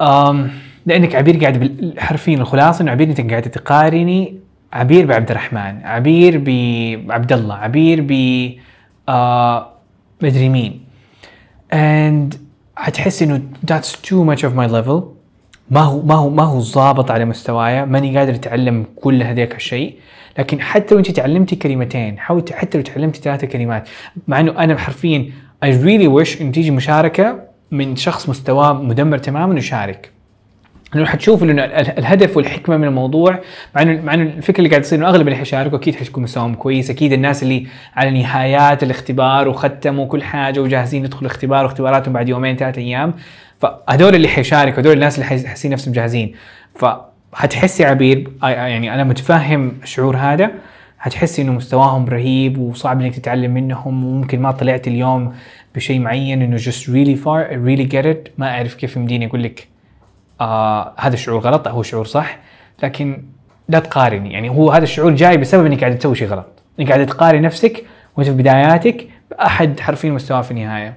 أم لأنك عبير قاعد حرفيا الخلاصة إنه عبير أنت قاعدة تقارني عبير بعبد الرحمن عبير بعبد الله عبير ب آه مدري مين. And حتحس إنه that's too much of my level. ما هو ما هو ما هو ظابط على مستوايا ماني قادر أتعلم كل هذاك الشيء. لكن حتى لو أنت تعلمتي كلمتين حاول حتى لو تعلمتي ثلاثة كلمات مع إنه أنا حرفيا I really wish إن تيجي مشاركة من شخص مستواه مدمر تماما يشارك إنه حتشوف إنه ال- ال- الهدف والحكمة من الموضوع مع انه مع إنه الفكرة اللي قاعد تصير إنه أغلب اللي حيشاركوا أكيد حيكون مستواهم كويس. أكيد الناس اللي على نهايات الاختبار وختموا كل حاجة وجاهزين يدخلوا اختبار واختباراتهم بعد يومين ثلاثة أيام فهذول اللي حيشاركوا هذول الناس اللي حيحسين نفسهم جاهزين. فحتحسي عبير يعني أنا متفهم الشعور هذا. حتحسي إنه مستواهم رهيب وصعب إنك تتعلم منهم وممكن ما طلعت اليوم بشيء معين إنه just really far I really get it. ما أعرف كيف يمديني أقول لك آه هذا الشعور غلط هو شعور صح لكن لا تقارني. يعني هو هذا الشعور جاي بسبب إنك قاعد تسوي شيء غلط. إنك قاعد تقارن نفسك وأنت في بداياتك بأحد حرفيا مستواه في النهاية.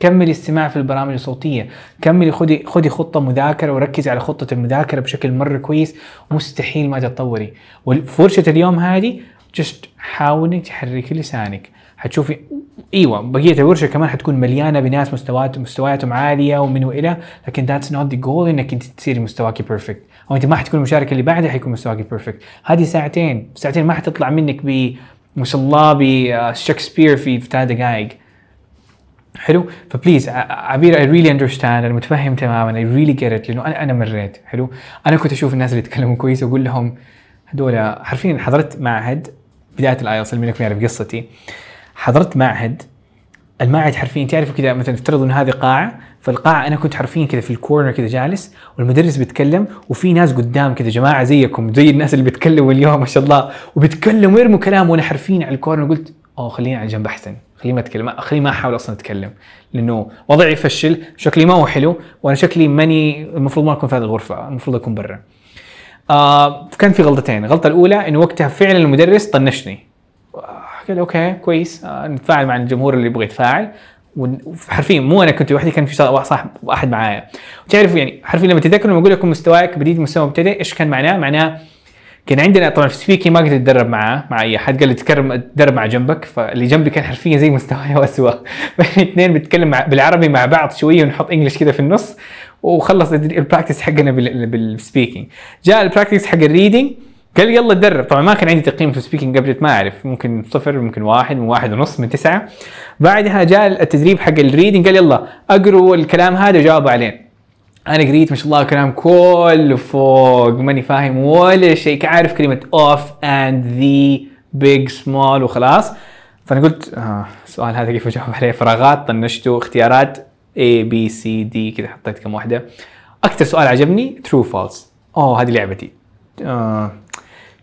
كملي استماع في البرامج الصوتية. كملي خدي خدي خطة مذاكرة وركزي على خطة المذاكرة بشكل مرة كويس. مستحيل ما تتطوري. وفرشه اليوم هذه جست حاولي تحركي لسانك. حتشوفي إيوه بقية الورشة كمان حتكون مليانة بناس مستويات مستوياتهم عالية ومن وإلى لكن that's not the goal إنك أنت تصيري مستواكي perfect أو أنت ما حتكون المشاركه اللي بعدها حيكون مستواكي perfect هذه ساعتين. ساعتين ما حتطلع منك ب ما شاء الله بشكسبير في في ثلاث دقائق. حلو؟ ف please عبير I really understand أنا متفهم تماما. I really get لأنه أنا أنا مريت. حلو؟ أنا كنت أشوف الناس اللي يتكلموا كويس وأقول لهم هذول حرفيا حضرت معهد بداية ال IELTS اللي منكم يعرف قصتي. حضرت معهد المعهد حرفيا تعرفوا كذا مثلا افترضوا إن هذه قاعة فالقاعة أنا كنت حرفيا كذا في الكورنر كذا جالس والمدرس بيتكلم وفي ناس قدام كذا جماعة زيكم زي الناس اللي بيتكلموا اليوم ما شاء الله وبيتكلموا ويرموا كلام وأنا حرفيا على الكورنر قلت أوه خليني على جنب أحسن خليني ما أتكلم خليني ما أحاول أصلا أتكلم لأنه وضعي يفشل شكلي ما هو حلو وأنا شكلي ماني المفروض ما أكون في هذه الغرفة المفروض أكون برا. آه كان في غلطتين الغلطة الأولى انه وقتها فعلا المدرس طنشني. قال okay كويس. آه نتفاعل مع الجمهور اللي يبغى يتفاعل. وحرفيا مو أنا كنت لوحدي كان في صاحب واحد معايا. وتعرفوا يعني حرفيا لما تتذكروا لما أقول لكم مستواك بديت مستوى مبتدئ إيش كان معناه؟ معناه كان عندنا طبعا في speaking ما قدرت أتدرب معاه مع أي أحد. قال لي تدرب مع جنبك. فاللي جنبي كان حرفيا زي مستواي واسوء الاثنين بنتكلم بالعربي مع بعض شوية ونحط English كذا في النص. وخلص ال practice حقنا بال- بال speaking جاء ال practice حق ال reading قال لي يلا تدرب طبعا ما كان عندي تقييم في ال speaking قبل ما أعرف. ممكن صفر ممكن واحد من واحد ونص من تسعة. بعدها جاء التدريب حق ال reading قال يلا اقروا الكلام هذا وجاوبوا عليه. أنا قريت ما شاء الله كلام كله فوق ماني فاهم ولا شيء عارف كلمة of and the big small وخلاص. فأنا قلت آه السؤال هذا كيف أجاوب عليه؟ فراغات طنشته اختيارات A B C D كذا حطيت كم واحدة. أكثر سؤال عجبني true false أوه هذه لعبتي. آه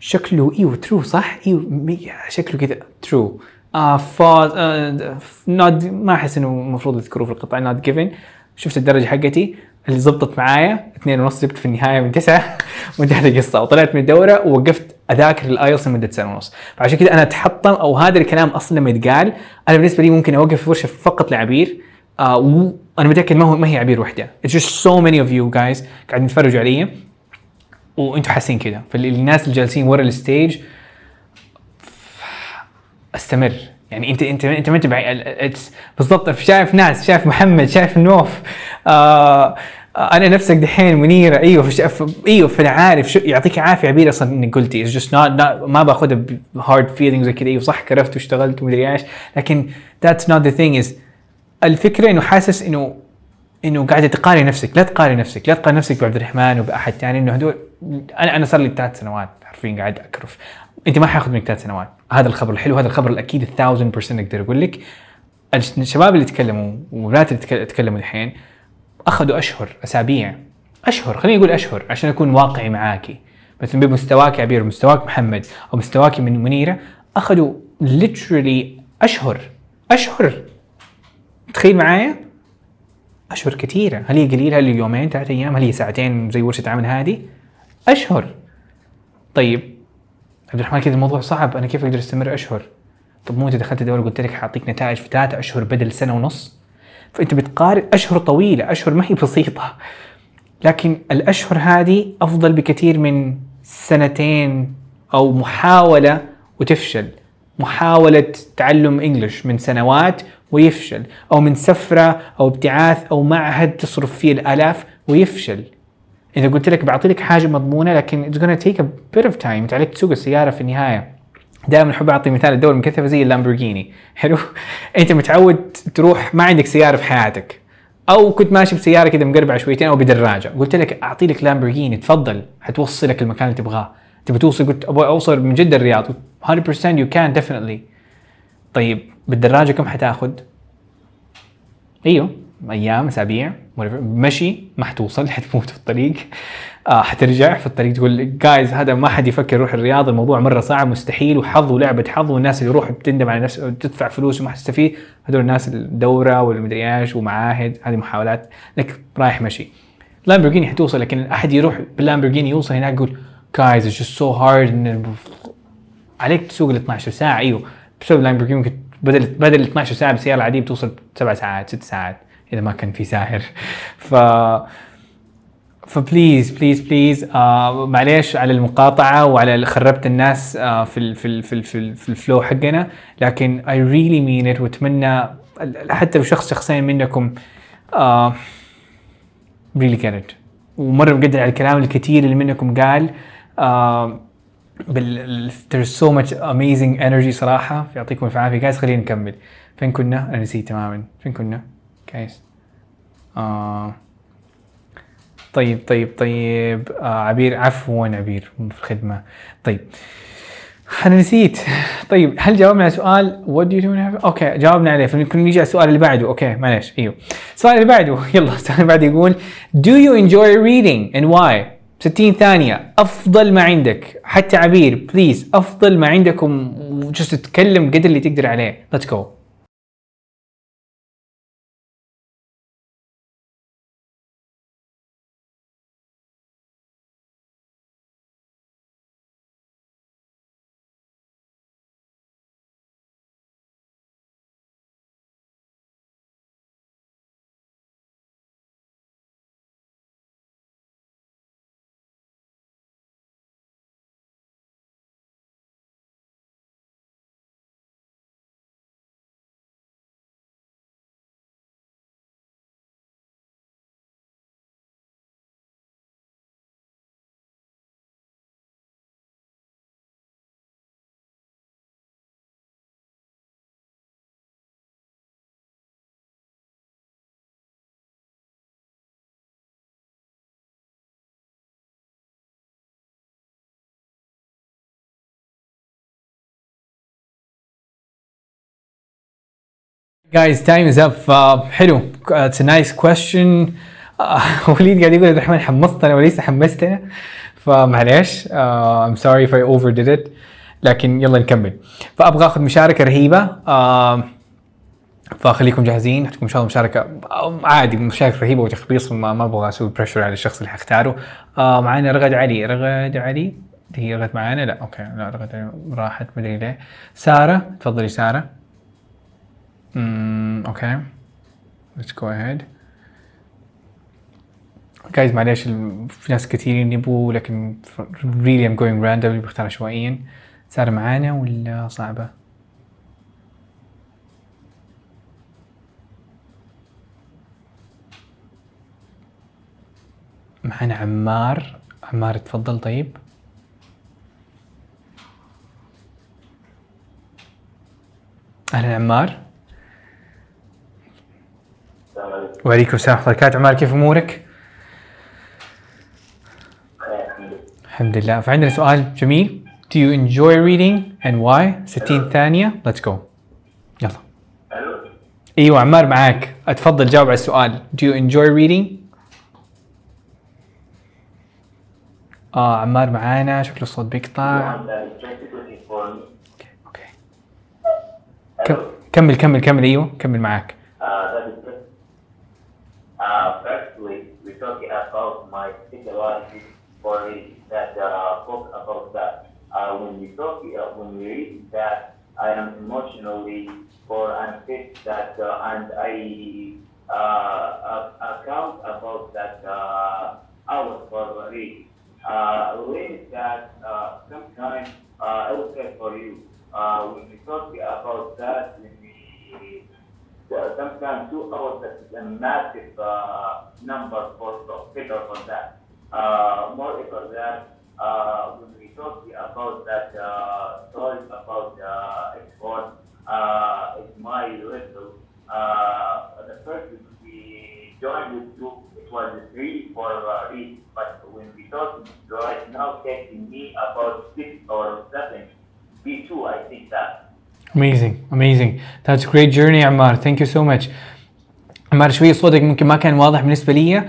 شكله إيوه true صح؟ إيوه شكله كذا true آه فاز آه not ما أحس إنه المفروض يذكروه في القطعه not given شفت الدرجة حقتي؟ اللي زبطت معايا اثنين ونص جبت في النهاية من تسعة وانتهت القصة وطلعت من الدورة ووقفت أذاكر ال IELTS لمدة سنه ونص. فعشان كذا أنا أتحطم أو هذا الكلام أصلا لما يتقال. أنا بالنسبة لي ممكن أوقف في ورشه فقط لعبير آه وأنا متأكد ما هو ما هي عبير وحدة. It's just so many of you guys قاعدين تتفرجوا علي. وأنتم حاسين كذا فالناس اللي جالسين ورا ال stage استمر. يعني انت انت انت ما انت بالضبط شايف ناس شايف محمد شايف نوف. آه أنا نفسك دحين منيرة. إيوه إيوه فأنا عارف شو يعطيك عافية عبير أصلا إنك قلتي. Just not, not ما باخذها ب hard feelings زي كذا إيوه صح كرفت واشتغلت ومدري إيش. لكن that's not the thing is الفكرة إنه حاسس انه إنه قاعدة تقارن نفسك. لا تقارن نفسك. لا تقارن نفسك بعبد الرحمن وبأحد ثاني إنه هدول أنا أنا صار لي ثلاث سنوات حرفيا قاعد أكرف. أنت ما حياخذ منك ثلاث سنوات. هذا الخبر الحلو هذا الخبر الأكيد 1000% أقدر أقول لك. الشباب اللي تكلموا والبنات اللي تك- تكلموا الحين أخذوا أشهر أسابيع. أشهر خليني أقول أشهر عشان أكون واقعي معاكي. مثلا بمستواك عبير مستواك محمد أو مستواك من منيرة أخذوا literally أشهر أشهر. تخيل معايا؟ أشهر كثيرة. هل هي قليلة؟ هل هي يومين ثلاثة أيام؟ هل هي ساعتين زي ورشة عمل هذه؟ أشهر. طيب عبد الرحمن كذا الموضوع صعب. أنا كيف أقدر أستمر أشهر؟ طب مو أنت دخلت الدوري قلت لك حأعطيك نتائج في ثلاثة أشهر بدل سنة ونص؟ فأنت بتقارن أشهر طويلة. أشهر ما هي بسيطة. لكن الأشهر هذه أفضل بكثير من سنتين أو محاولة وتفشل. محاولة تعلم إنجلش من سنوات ويفشل. أو من سفرة أو ابتعاث أو معهد تصرف فيه الآلاف ويفشل. إذا قلت لك بعطي لك حاجة مضمونة لكن it's gonna take a bit of time. انت عليك تسوق السيارة في النهاية. دائما أحب أعطي مثال الدول المكثفه زي اللامبورجيني. حلو؟ أنت متعود تروح ما عندك سيارة في حياتك. أو كنت ماشي بسيارة كذا مقربعة شويتين أو بدراجة. قلت لك أعطي لك لامبورجيني تفضل. حتوصلك المكان اللي تبغاه. تبي توصل قلت أبغى أوصل من جدة الرياض. 100% you can definitely طيب بالدراجة كم حتاخذ؟ أيوه أيام أسابيع. مشي ما حتوصل حتموت في الطريق. آه حترجع في الطريق تقول guys هذا ما حد يفكر يروح الرياض الموضوع مرة صعب مستحيل وحظ ولعبة حظ والناس اللي يروح بتندم على نفسه تدفع فلوس وما حتستفيد هذول الناس الدورة والمدري إيش ومعاهد هذه محاولات. لك رايح مشي. لامبورجيني حتوصل لكن أحد يروح باللامبورجيني يوصل هناك يقول guys it's so hard عليك تسوق ال 12 ساعة. أيوه بسبب لامبورجيني ممكن بدل بدل 12 ساعة بالسياره العادية بتوصل سبع ساعات ست ساعات. إذا ما كان في ساهر ف ف please please please معليش على المقاطعة وعلى خربت الناس آه في ال في ال في ال في, في ال flow حقنا. لكن I really mean it وأتمنى حتى لو شخص شخصين منكم really get it. ومره بقدر على الكلام الكثير اللي منكم قال آه بال there's so much amazing energy صراحة. يعطيكم الف عافية. جايز خلينا نكمل. فين كنا؟ أنا نسيت تماما. فين كنا؟ جايز آه. طيب طيب طيب آه عبير عفوا عبير في الخدمة. طيب أنا نسيت. طيب هل جاوبنا على سؤال؟ What do? okay جاوبنا عليه. فممكن نيجي على السؤال اللي بعده. okay معلش أيوه. السؤال اللي بعده. يلا السؤال اللي بعده يقول do you enjoy reading and why? 60 ثانية. أفضل ما عندك. حتى عبير please أفضل ما عندكم. و just تتكلم قدر اللي تقدر عليه. Let's go. Time is up. Uh, حلو. Uh, it's a nice. Uh, وليد قاعد يقول عبد الرحمن حمستنا وليس حمستنا. فمعليش. Uh, I'm sorry if I overdid it. لكن يلا نكمل. فأبغى أخذ مشاركة رهيبة. Uh, فخليكم جاهزين حتكون إن شاء الله مشاركة آه، عادي مشاركة رهيبة وتخبيص ما, أبغى أسوي pressure على الشخص اللي حختاره. آه معانا رغد علي، رغد علي هي رغد معانا؟ لا okay لا رغد علي راحت مدري ليه. سارة تفضلي سارة. Mm, okay. Let's go ahead. معليش ال- في ناس كثيرين يبغوا لكن really I'm going random بختار عشوائيا. سارة معانا ولا صعبة؟ معانا عمار عمار تفضل طيب أهلا عمار وعليكم السلام ورحمة الله وبركاته. عمار كيف أمورك؟ الحمد لله. فعندنا سؤال جميل. Do you enjoy reading and why؟ 60 ثانية. Let's go. يلا. إيوه عمار معاك. أتفضل جاوب على السؤال. Do you enjoy reading؟ آه عمار معانا. شكله الصوت بيقطع. أوكي كم- كمل كمل كمل. إيوه كمل معاك. Uh, firstly, we're talking about my psychology for that uh, book about that. Uh, when we talk, uh, when we read that, I am emotionally or unfit that, uh, and I uh, account about that uh, hours for read. Uh, when that uh, sometimes uh, I will say for you uh, when we talk about that when we Sometimes two hours is a massive uh, number for so figure for that. Uh, more for that uh, when we talk about that uh, story about uh, export, uh, my little. uh, the first we joined with you, it was three for uh, but when we talk right now, taking me about six or seven, B2, I think that. Amazing, amazing. That's a great journey, Ammar. Thank you so much. عمار شوية صوتك ممكن ما كان واضح بالنسبة لي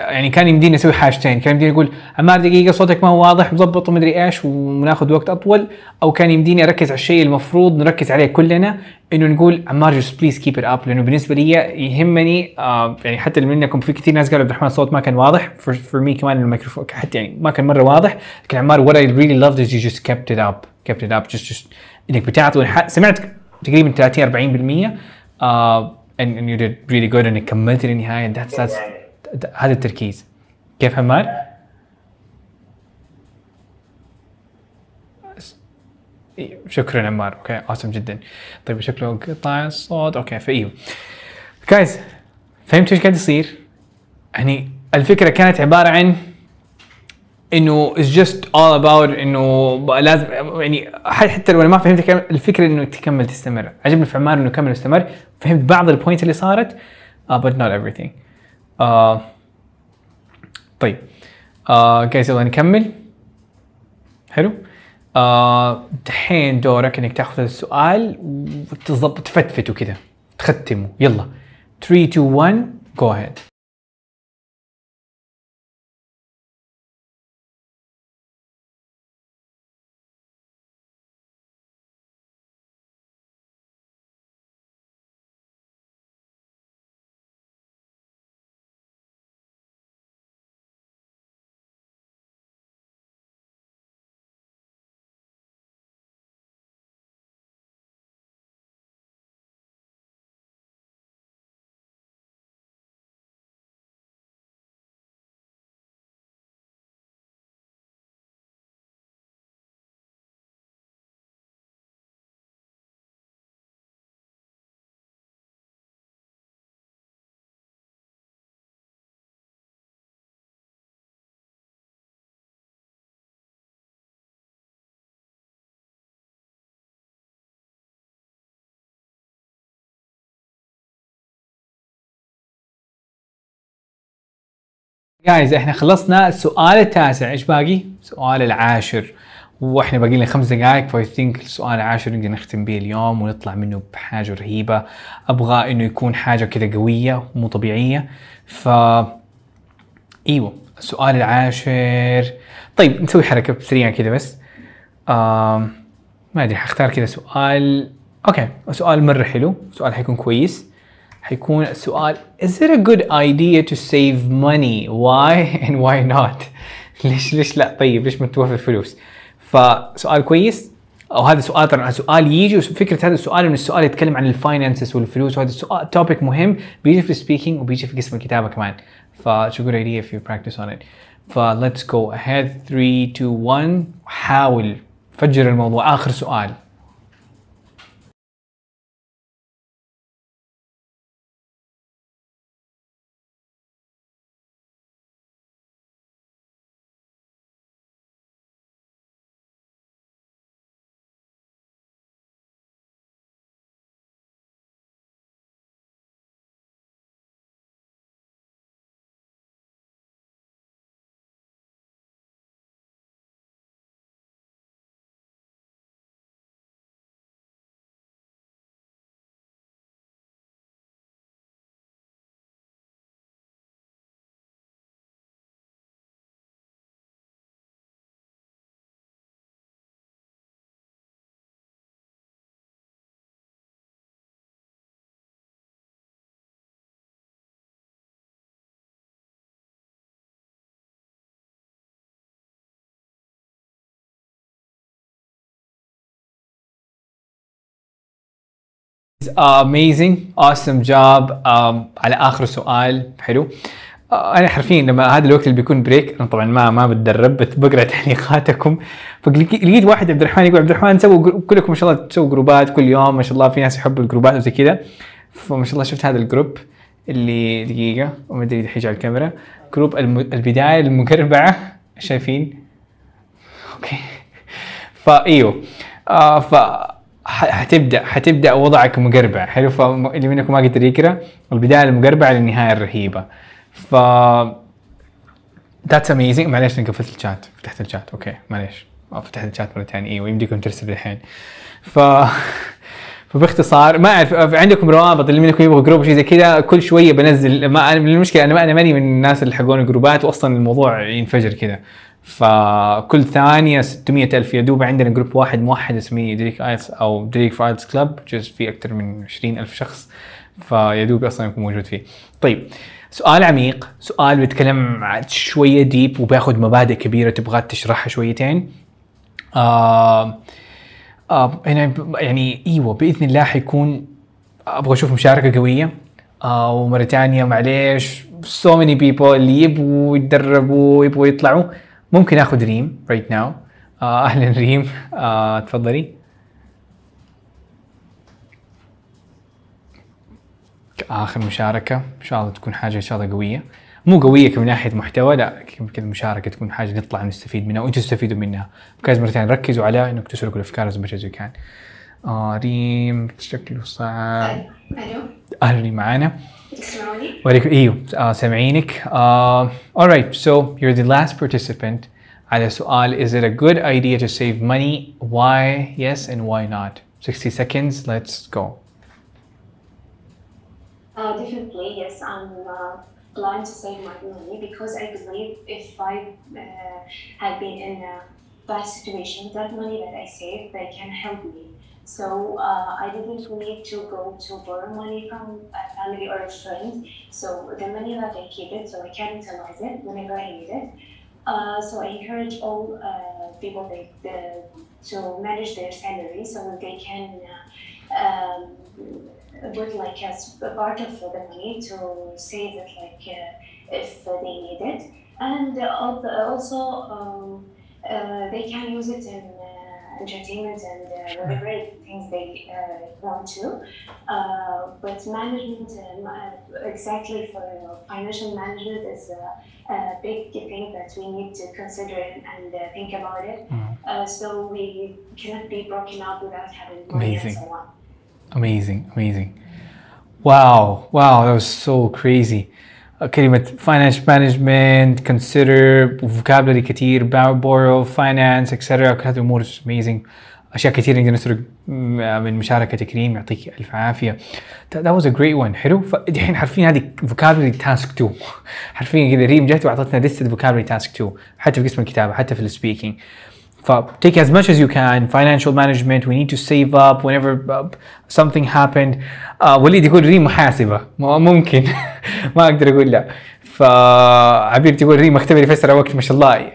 يعني كان يمديني أسوي حاجتين، كان يمديني أقول عمار دقيقة صوتك ما هو واضح مظبط ومدري إيش وناخذ وقت أطول. أو كان يمديني أركز على الشيء المفروض نركز عليه كلنا إنه نقول عمار please keep it up. لأنه بالنسبة لي يهمني آه يعني حتى اللي منكم في كثير ناس قالوا عبد الرحمن الصوت ما كان واضح for me كمان الميكروفون حتى يعني ما كان مرة واضح. لكن عمار I really loved is you just kept it up kept it up just just إنك بتعطي سمعت تقريبا 30 40% آه and, and you did really good انك كملت للنهاية that's that's th- هذا التركيز. كيف عمار؟ إيه، شكرا عمار. okay awesome جدا. طيب شكله قطع الصوت. okay فايوه guys فهمتوا إيش قاعد يصير؟ يعني الفكرة كانت عبارة عن إنه it's just all about إنه لازم يعني حتى لو أنا ما فهمت الفكرة إنه تكمل تستمر. عجبني في عمار إنه كمل واستمر فهمت بعض البوينتس اللي صارت uh, but not everything. uh, طيب. uh, جايز يلا نكمل. حلو. آه دحين دورك إنك تأخذ السؤال وتظبط تفتفته كذا تختمه. يلا. 3 2 1 go ahead. جايز إحنا خلصنا السؤال التاسع. إيش باقي؟ السؤال العاشر. وإحنا باقي لنا خمس دقائق فأي ثينك السؤال العاشر نقدر نختم به اليوم ونطلع منه بحاجة رهيبة. أبغى إنه يكون حاجة كذا قوية مو طبيعية. ف إيوه السؤال العاشر. طيب نسوي حركة سريعة كذا بس. آم... ما أدري حختار كذا سؤال. أوكي سؤال مرة حلو. سؤال حيكون كويس. حيكون السؤال is it a good idea to save money? Why and why not? ليش ليش لا؟ طيب ليش ما توفر فلوس؟ فسؤال كويس. أو هذا سؤال طبعا سؤال يجي وفكرة هذا السؤال إنه السؤال يتكلم عن ال finances والفلوس وهذا السؤال topic مهم بيجي في ال speaking وبيجي في قسم الكتابة كمان. ف it's a good idea if you practice on it. ف let's go ahead. 3 2 1 حاول. فجر الموضوع. آخر سؤال. Awesome job. um, على آخر سؤال حلو. آه، أنا حرفيا لما هذا الوقت اللي بيكون break أنا طبعا ما ما بتدرب بت- بقرأ تعليقاتكم فلقيت واحد عبد الرحمن يقول عبد الرحمن سووا كلكم ما شاء الله تسووا جروبات كل يوم ما شاء الله في ناس يحبوا الجروبات وزي كذا. فما شاء الله شفت هذا الجروب اللي دقيقة وما أدري إذا حيجي على الكاميرا. جروب البداية المقربعه شايفين؟ okay. فايوه آه ف حتبدا حتبدأ وضعك مقربع. حلو؟ فاللي منكم ما قدر يقرأ البداية المقربعة للنهاية الرهيبة. ف that's amazing معليش أنا قفلت الشات فتحت الشات okay. معليش. فتحت الشات مرة ثانية. إيوه يمديكم ترسلوا الحين. ف فباختصار ما أعرف عندكم روابط اللي منكم يبغوا جروب شيء زي كذا كل شوية بنزل ما المشكلة أنا ما أنا ماني من الناس اللي حقون جروبات واصلا الموضوع ينفجر كذا. فكل ثانية 600 ألف يا دوب عندنا جروب واحد موحد اسمه دريك ايلز أو دريك في ايلز كلب في أكثر من 20 ألف شخص فيا دوب أصلا يكون موجود فيه. طيب سؤال عميق سؤال بيتكلم شوية ديب وبياخذ مبادئ كبيرة تبغى تشرحها شويتين؟ آه آه هنا يعني إيوه بإذن الله حيكون أبغى أشوف مشاركة قوية. آه ومرة ثانية معليش so many people اللي يبغوا يتدربوا يبغوا يطلعوا. ممكن آخذ ريم right now. آه أهلا ريم. آه تفضلي. اخر مشاركة. إن شاء الله تكون حاجة إن شاء الله قوية. مو قوية من ناحية محتوى لا كذا مشاركة تكون حاجة نطلع نستفيد منها وأنتم تستفيدوا منها. بكذا مرة ثانية ركزوا على انك تسرقوا الأفكار as much as you can. آه ريم شكله صعب ألو. أهلا ريم معانا. تسمعوني؟ وعليكم ايوه آه سامعينك آه alright so you're the last participant على سؤال is it a good idea to save money why yes and why not 60 seconds let's go Uh, definitely, yes. I'm uh, planning to save my money because I believe if I uh, had been in a bad situation, that money that I saved, they can help me. So uh, I didn't need to go to borrow money from a family or a friend. So the money that I keep it, so I can utilize it whenever I need it. Uh, so I encourage all uh, people they, the, to manage their salary so that they can uh, um, put like as part of the money to save it like uh, if they need it and uh, also um, they can use it in entertainment and uh, whatever things they uh, want to uh, but management um, uh, exactly for financial management is a, a big thing that we need to consider and, and uh, think about it uh, so we cannot be broken up without having money Amazing. and so on Amazing, amazing. Wow, wow, that was so crazy. كلمة finance management, consider, vocabulary كتير, borrow, finance, etc. كل هذه الأمور amazing. أشياء كثير نقدر نسرق من مشاركة كريم يعطيك ألف عافية. That was a great. حلو. فدحين حرفيا هذه vocabulary task 2. حرفيا كذا ريم جت وأعطتنا لستة vocabulary task 2 حتى في قسم الكتابة حتى في السبيكينج. Take as much as you can. Financial management we need to save up. Whenever uh, something happened uh, وليد يقول ريم محاسبة. ما- ممكن. ما أقدر أقول لا. فعبير تقول ريم مختبر يفسر على وقت ما شاء الله.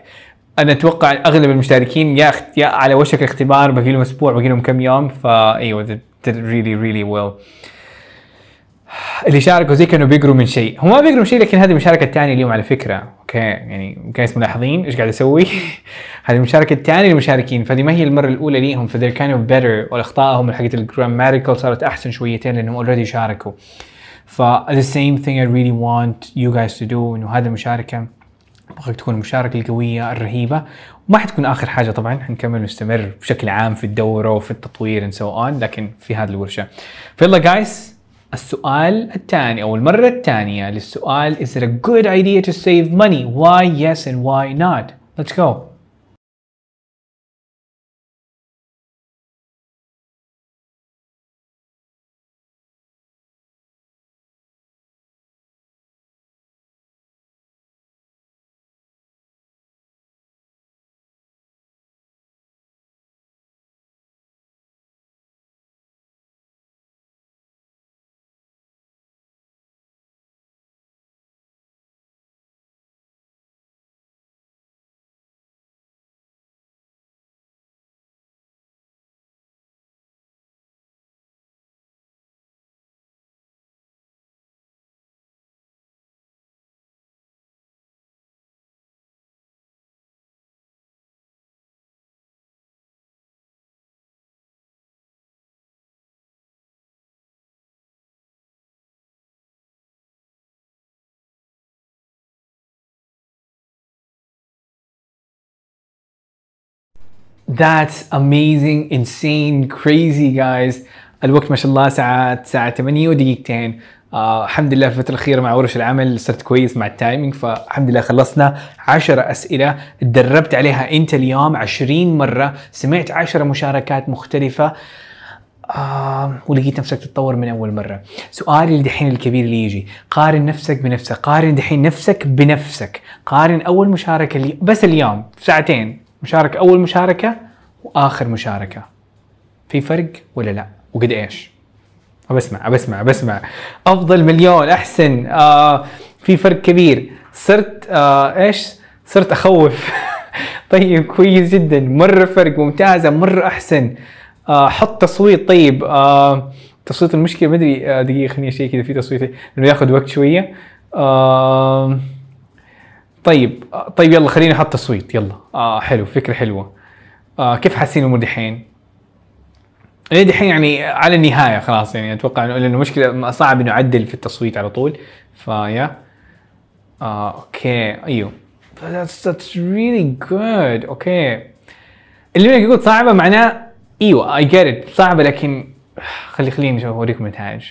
أنا أتوقع أغلب المشتركين يا اخت... يا على وشك الاختبار باقي لهم أسبوع باقي لهم كم يوم. فايوه they did really really well. اللي شاركوا زي كانوا بيقروا من شيء. هم ما بيقروا من شيء لكن هذه المشاركه الثانية اليوم على فكرة. okay؟ يعني guys ملاحظين إيش قاعد أسوي هذه المشاركه الثانية للمشاركين. فهذه ما هي المرة الأولى ليهم. ف they're kind of better. والاخطائهم حقت ال grammatical صارت أحسن شويتين لأنهم already شاركوا. ف the same thing I really want you guys to do. إنه هذه المشاركة ابغاك تكون المشاركة القوية الرهيبة. وما حتكون آخر حاجة طبعا. حنكمل نستمر بشكل عام في الدورة وفي التطوير and so on لكن في هذه الورشة. فيلا جايز السؤال الثاني او المره الثانيه للسؤال is it a good idea to save money why yes and why not let's go That's amazing, insane, crazy guys. الوقت ما شاء الله ساعة ساعة 8 ودقيقتين. آه الحمد لله في الفترة الاخيره مع ورش العمل صرت كويس مع التايمينج فالحمد لله خلصنا 10 أسئلة. تدربت عليها أنت اليوم 20 مرة. سمعت 10 مشاركات مختلفة. آه ولقيت نفسك تتطور من أول مرة. سؤالي دحين الكبير اللي يجي. قارن نفسك بنفسك. قارن دحين نفسك بنفسك. قارن أول مشاركة اللي بس اليوم ساعتين. مشاركة أول مشاركة وآخر مشاركة. في فرق ولا لا؟ وقد إيش؟ بسمع بسمع بسمع أفضل مليون أحسن. آه في فرق كبير. صرت آه إيش؟ صرت أخوف. طيب كويس جدا. مرة فرق ممتازة مرة أحسن. آه حط تصويت. طيب آه تصويت المشكلة ما أدري آه دقيقة خليني أشيك إذا في تصويت. لأنه ياخذ وقت شوية. آه طيب طيب يلا خليني أحط تصويت يلا. آه حلو فكرة حلوة. آه كيف حاسين الأمور دحين؟ ليه دحين يعني على النهاية خلاص يعني أتوقع انه لأنه مشكلة صعب إنه أعدل في التصويت على طول. ف yeah آه okay أيوه. That's, that's really good. okay. اللي يقول صعبة معناه إيوه اي جيت صعبة لكن خلي خليني أوريكم النتائج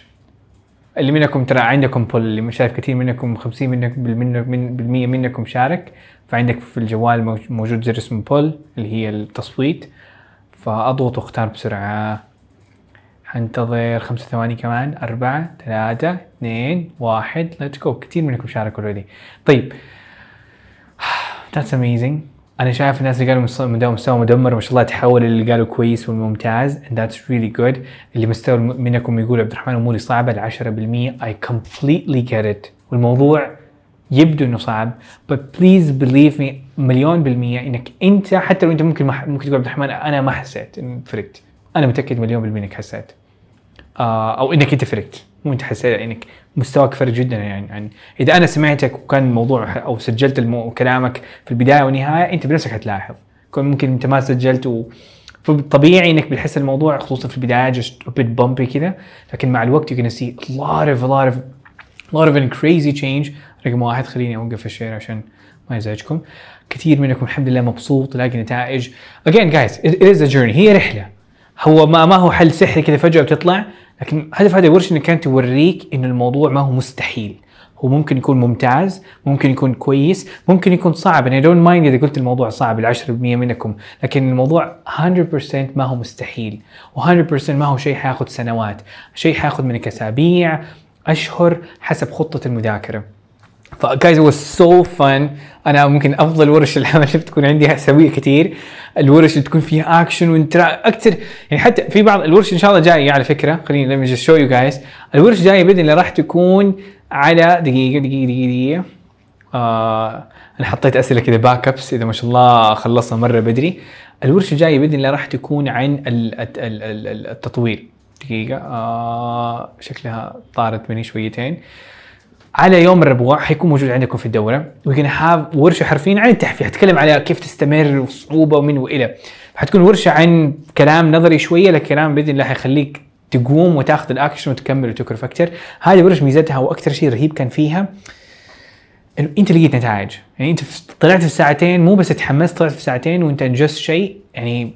اللي منكم ترى عندكم poll اللي مش شايف كثير منكم 50 منكم بالمية من بالمية منكم شارك فعندك في الجوال موج- موجود زر اسمه poll اللي هي التصويت. فأضغط واختار بسرعة. حنتظر خمسة ثواني كمان. أربعة ثلاثة اثنين واحد. Let's go كثير منكم شاركوا already طيب. That's amazing. أنا شايف الناس اللي قالوا مستوى مدمر ما شاء الله تحول اللي قالوا كويس والممتاز and that's really good. اللي مستوى منكم يقول عبد الرحمن أموري صعبة ال 10% I completely get it. والموضوع يبدو إنه صعب but please believe me مليون بالمية إنك أنت حتى لو أنت ممكن ما ح- ممكن تقول عبد الرحمن أنا ما حسيت اني فرقت. أنا متأكد مليون بالمية إنك حسيت. آه أو إنك أنت فرقت. مو أنت حسيت إنك مستواك فرق جدا يعني, يعني إذا أنا سمعتك وكان الموضوع أو سجلت المو... كلامك في البداية والنهاية أنت بنفسك حتلاحظ كون ممكن أنت ما سجلت و فطبيعي إنك بتحس الموضوع خصوصا في البداية just a bit كذا لكن مع الوقت you're gonna see a lot of a lot of a lot of crazy change. رقم واحد خليني أوقف ال share عشان ما يزعجكم. كثير منكم الحمد لله مبسوط لاقي نتائج. Again guys it is a journey هي رحلة. هو ما ما هو حل سحري كذا فجأة بتطلع. لكن هدف هذا الورشه إنه كانت توريك انه الموضوع ما هو مستحيل. هو ممكن يكون ممتاز ممكن يكون كويس ممكن يكون صعب. أنا don't mind إذا قلت الموضوع صعب ال 10% منكم لكن الموضوع 100% ما هو مستحيل. و100% ما هو شيء حياخذ سنوات شيء حياخذ منك أسابيع أشهر حسب خطة المذاكرة. فجايز هو سو فن أنا ممكن أفضل ورش العمل اللي بتكون عندي اسويها كثير الورش اللي تكون فيها اكشن وانترا أكثر يعني حتى في بعض الورش إن شاء الله جاية على فكرة. خليني لما شو يو جايز الورش جاية بإذن الله راح تكون على دقيقه دقيقه دقيقه, دقيقة. آه أنا حطيت أسئلة كذا backups إذا ما شاء الله خلصنا مرة بدري. الورشه الجايه بإذن الله راح تكون عن ال- ال- ال- ال- التطوير. دقيقة. آه شكلها طارت مني شويتين. على يوم الربوع حيكون موجود عندكم في الدورة. We have ورشة حرفيا عن التحفيز حتكلم على كيف تستمر وصعوبة ومن وإلى. حتكون ورشة عن كلام نظري شوية لكلام بإذن الله حيخليك تقوم وتاخذ الأكشن وتكمل وتكرف أكثر. هذه ورش ميزتها وأكثر شيء رهيب كان فيها انه انت لقيت نتائج. يعني أنت طلعت في ساعتين مو بس تحمست طلعت في ساعتين وأنت انجزت شيء يعني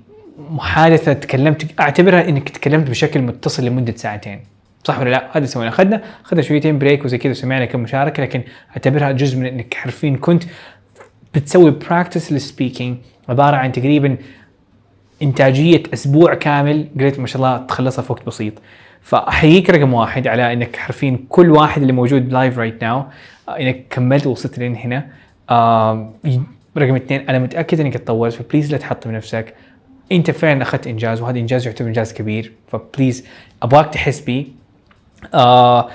محادثة تكلمت أعتبرها إنك تكلمت بشكل متصل لمدة ساعتين. صح ولا لا؟ هذا سوينا. اخذنا اخذنا شويتين break وزي كذا وسمعنا كم مشاركة لكن اعتبرها جزء من إنك حرفيا كنت بتسوي practice لل speaking عبارة عن تقريبا إنتاجية أسبوع كامل قريت ما شاء الله تخلصها في وقت بسيط. فأحييك رقم واحد على إنك حرفيا كل واحد اللي موجود live right now إنك كملت ووصلت لين هنا. رقم اثنين أنا متأكد إنك تطورت ف please لا تحطم نفسك. أنت فعلا أخذت إنجاز وهذا إنجاز يعتبر إنجاز كبير ف please أبغاك تحس بيه. آه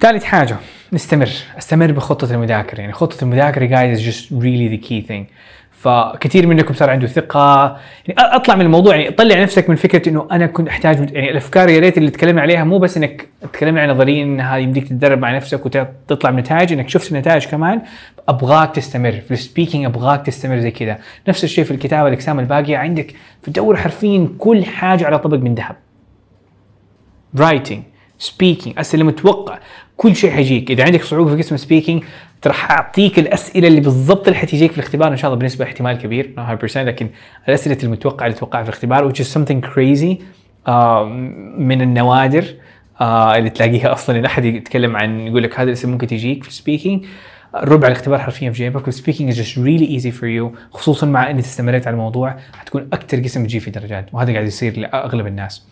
ثالث حاجة نستمر أستمر بخطة المذاكرة. يعني المذاكرة guys is just really the key thing. فكثير منكم صار عنده ثقة. يعني أطلع من الموضوع يعني طلع نفسك من فكرة إنه أنا كنت أحتاج يعني الأفكار يا ريت اللي تكلمنا عليها مو بس إنك تكلمنا عن نظريا إنها يمديك تتدرب مع نفسك وتطلع بنتائج إنك شفت النتائج كمان أبغاك تستمر. في ال speaking أبغاك تستمر زي كذا. نفس الشيء في الكتابة الاقسام الباقية. عندك في الدورة حرفيا كل حاجة على طبق من ذهب. writing speaking أسئلة متوقع كل شيء حيجيك. إذا عندك صعوبة في قسم speaking ترى حاعطيك الأسئلة اللي بالضبط اللي حتجيك في الاختبار. إن شاء الله بنسبه احتمال كبير. Not 100% لكن الأسئلة المتوقعة اللي تتوقعها في الاختبار which is something crazy آه، من النوادر آه اللي تلاقيها أصلا. إن أحد يتكلم عن يقول لك هذا الاسم ممكن تجيك في ال speaking ربع الاختبار حرفيا في جيبك. وال speaking is just really easy for you. خصوصا مع إنك استمريت على الموضوع حتكون أكثر قسم تجيب فيه درجات. وهذا قاعد يصير لأغلب الناس.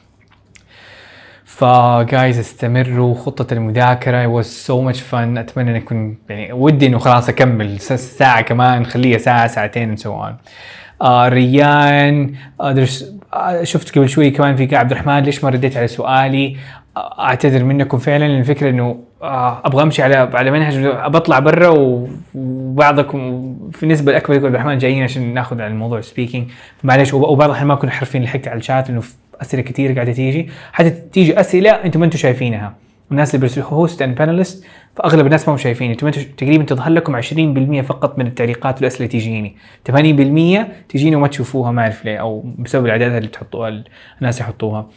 ف guys استمروا خطة المذاكرة was so much fun. أتمنى إن أكون يعني ودي إنه خلاص أكمل س- ساعة كمان خليها ساعة ساعتين and so on. آه ريان آه آه شفت قبل شوي كمان في عبد الرحمن ليش ما رديت على سؤالي؟ آه أعتذر منكم فعلا. الفكرة إنه آه أبغى أمشي على على منهج بطلع برا وبعضكم في النسبة الاكبر يقول عبد الرحمن جايين عشان ناخذ على الموضوع speaking معلش وب- وبعض الأحيان ما كنا حرفين لحقت على الشات لأنه في أسئلة كثير قاعدة تيجي. حتى تيجي أسئلة أنتم ما أنتم شايفينها. والناس اللي بيرسلوا host and panelist فأغلب الناس ما هم شايفين. أنتم تقريبا تظهر لكم 20% فقط من التعليقات والأسئلة تجيني 80% تجيني وما تشوفوها ما أعرف ليه أو بسبب الاعدادات اللي تحطوها الناس يحطوها.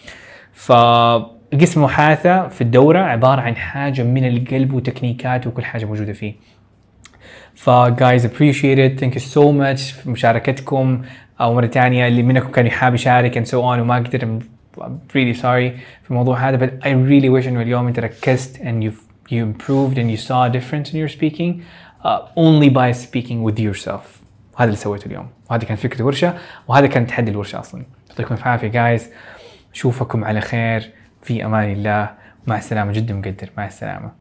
فقسم محاثة في الدورة عبارة عن حاجة من القلب وتكنيكات وكل حاجة موجودة فيه. ف guys appreciate it. Thank you so much. مشاركتكم. أو مرة ثانية اللي منكم كان يحاب يشارك and so on وما قدر I'm really sorry في الموضوع هذا but I really wish إنه اليوم أنت ركزت and you you improved and you saw a difference in your speaking uh, only by speaking with yourself. اللي سويته اليوم. وهذه كانت فكرة الورشة وهذا كان تحدي الورشة أصلا. يعطيكم الف عافية guys. أشوفكم على خير. في أمان الله. مع السلامة جدا مقدر. مع السلامة.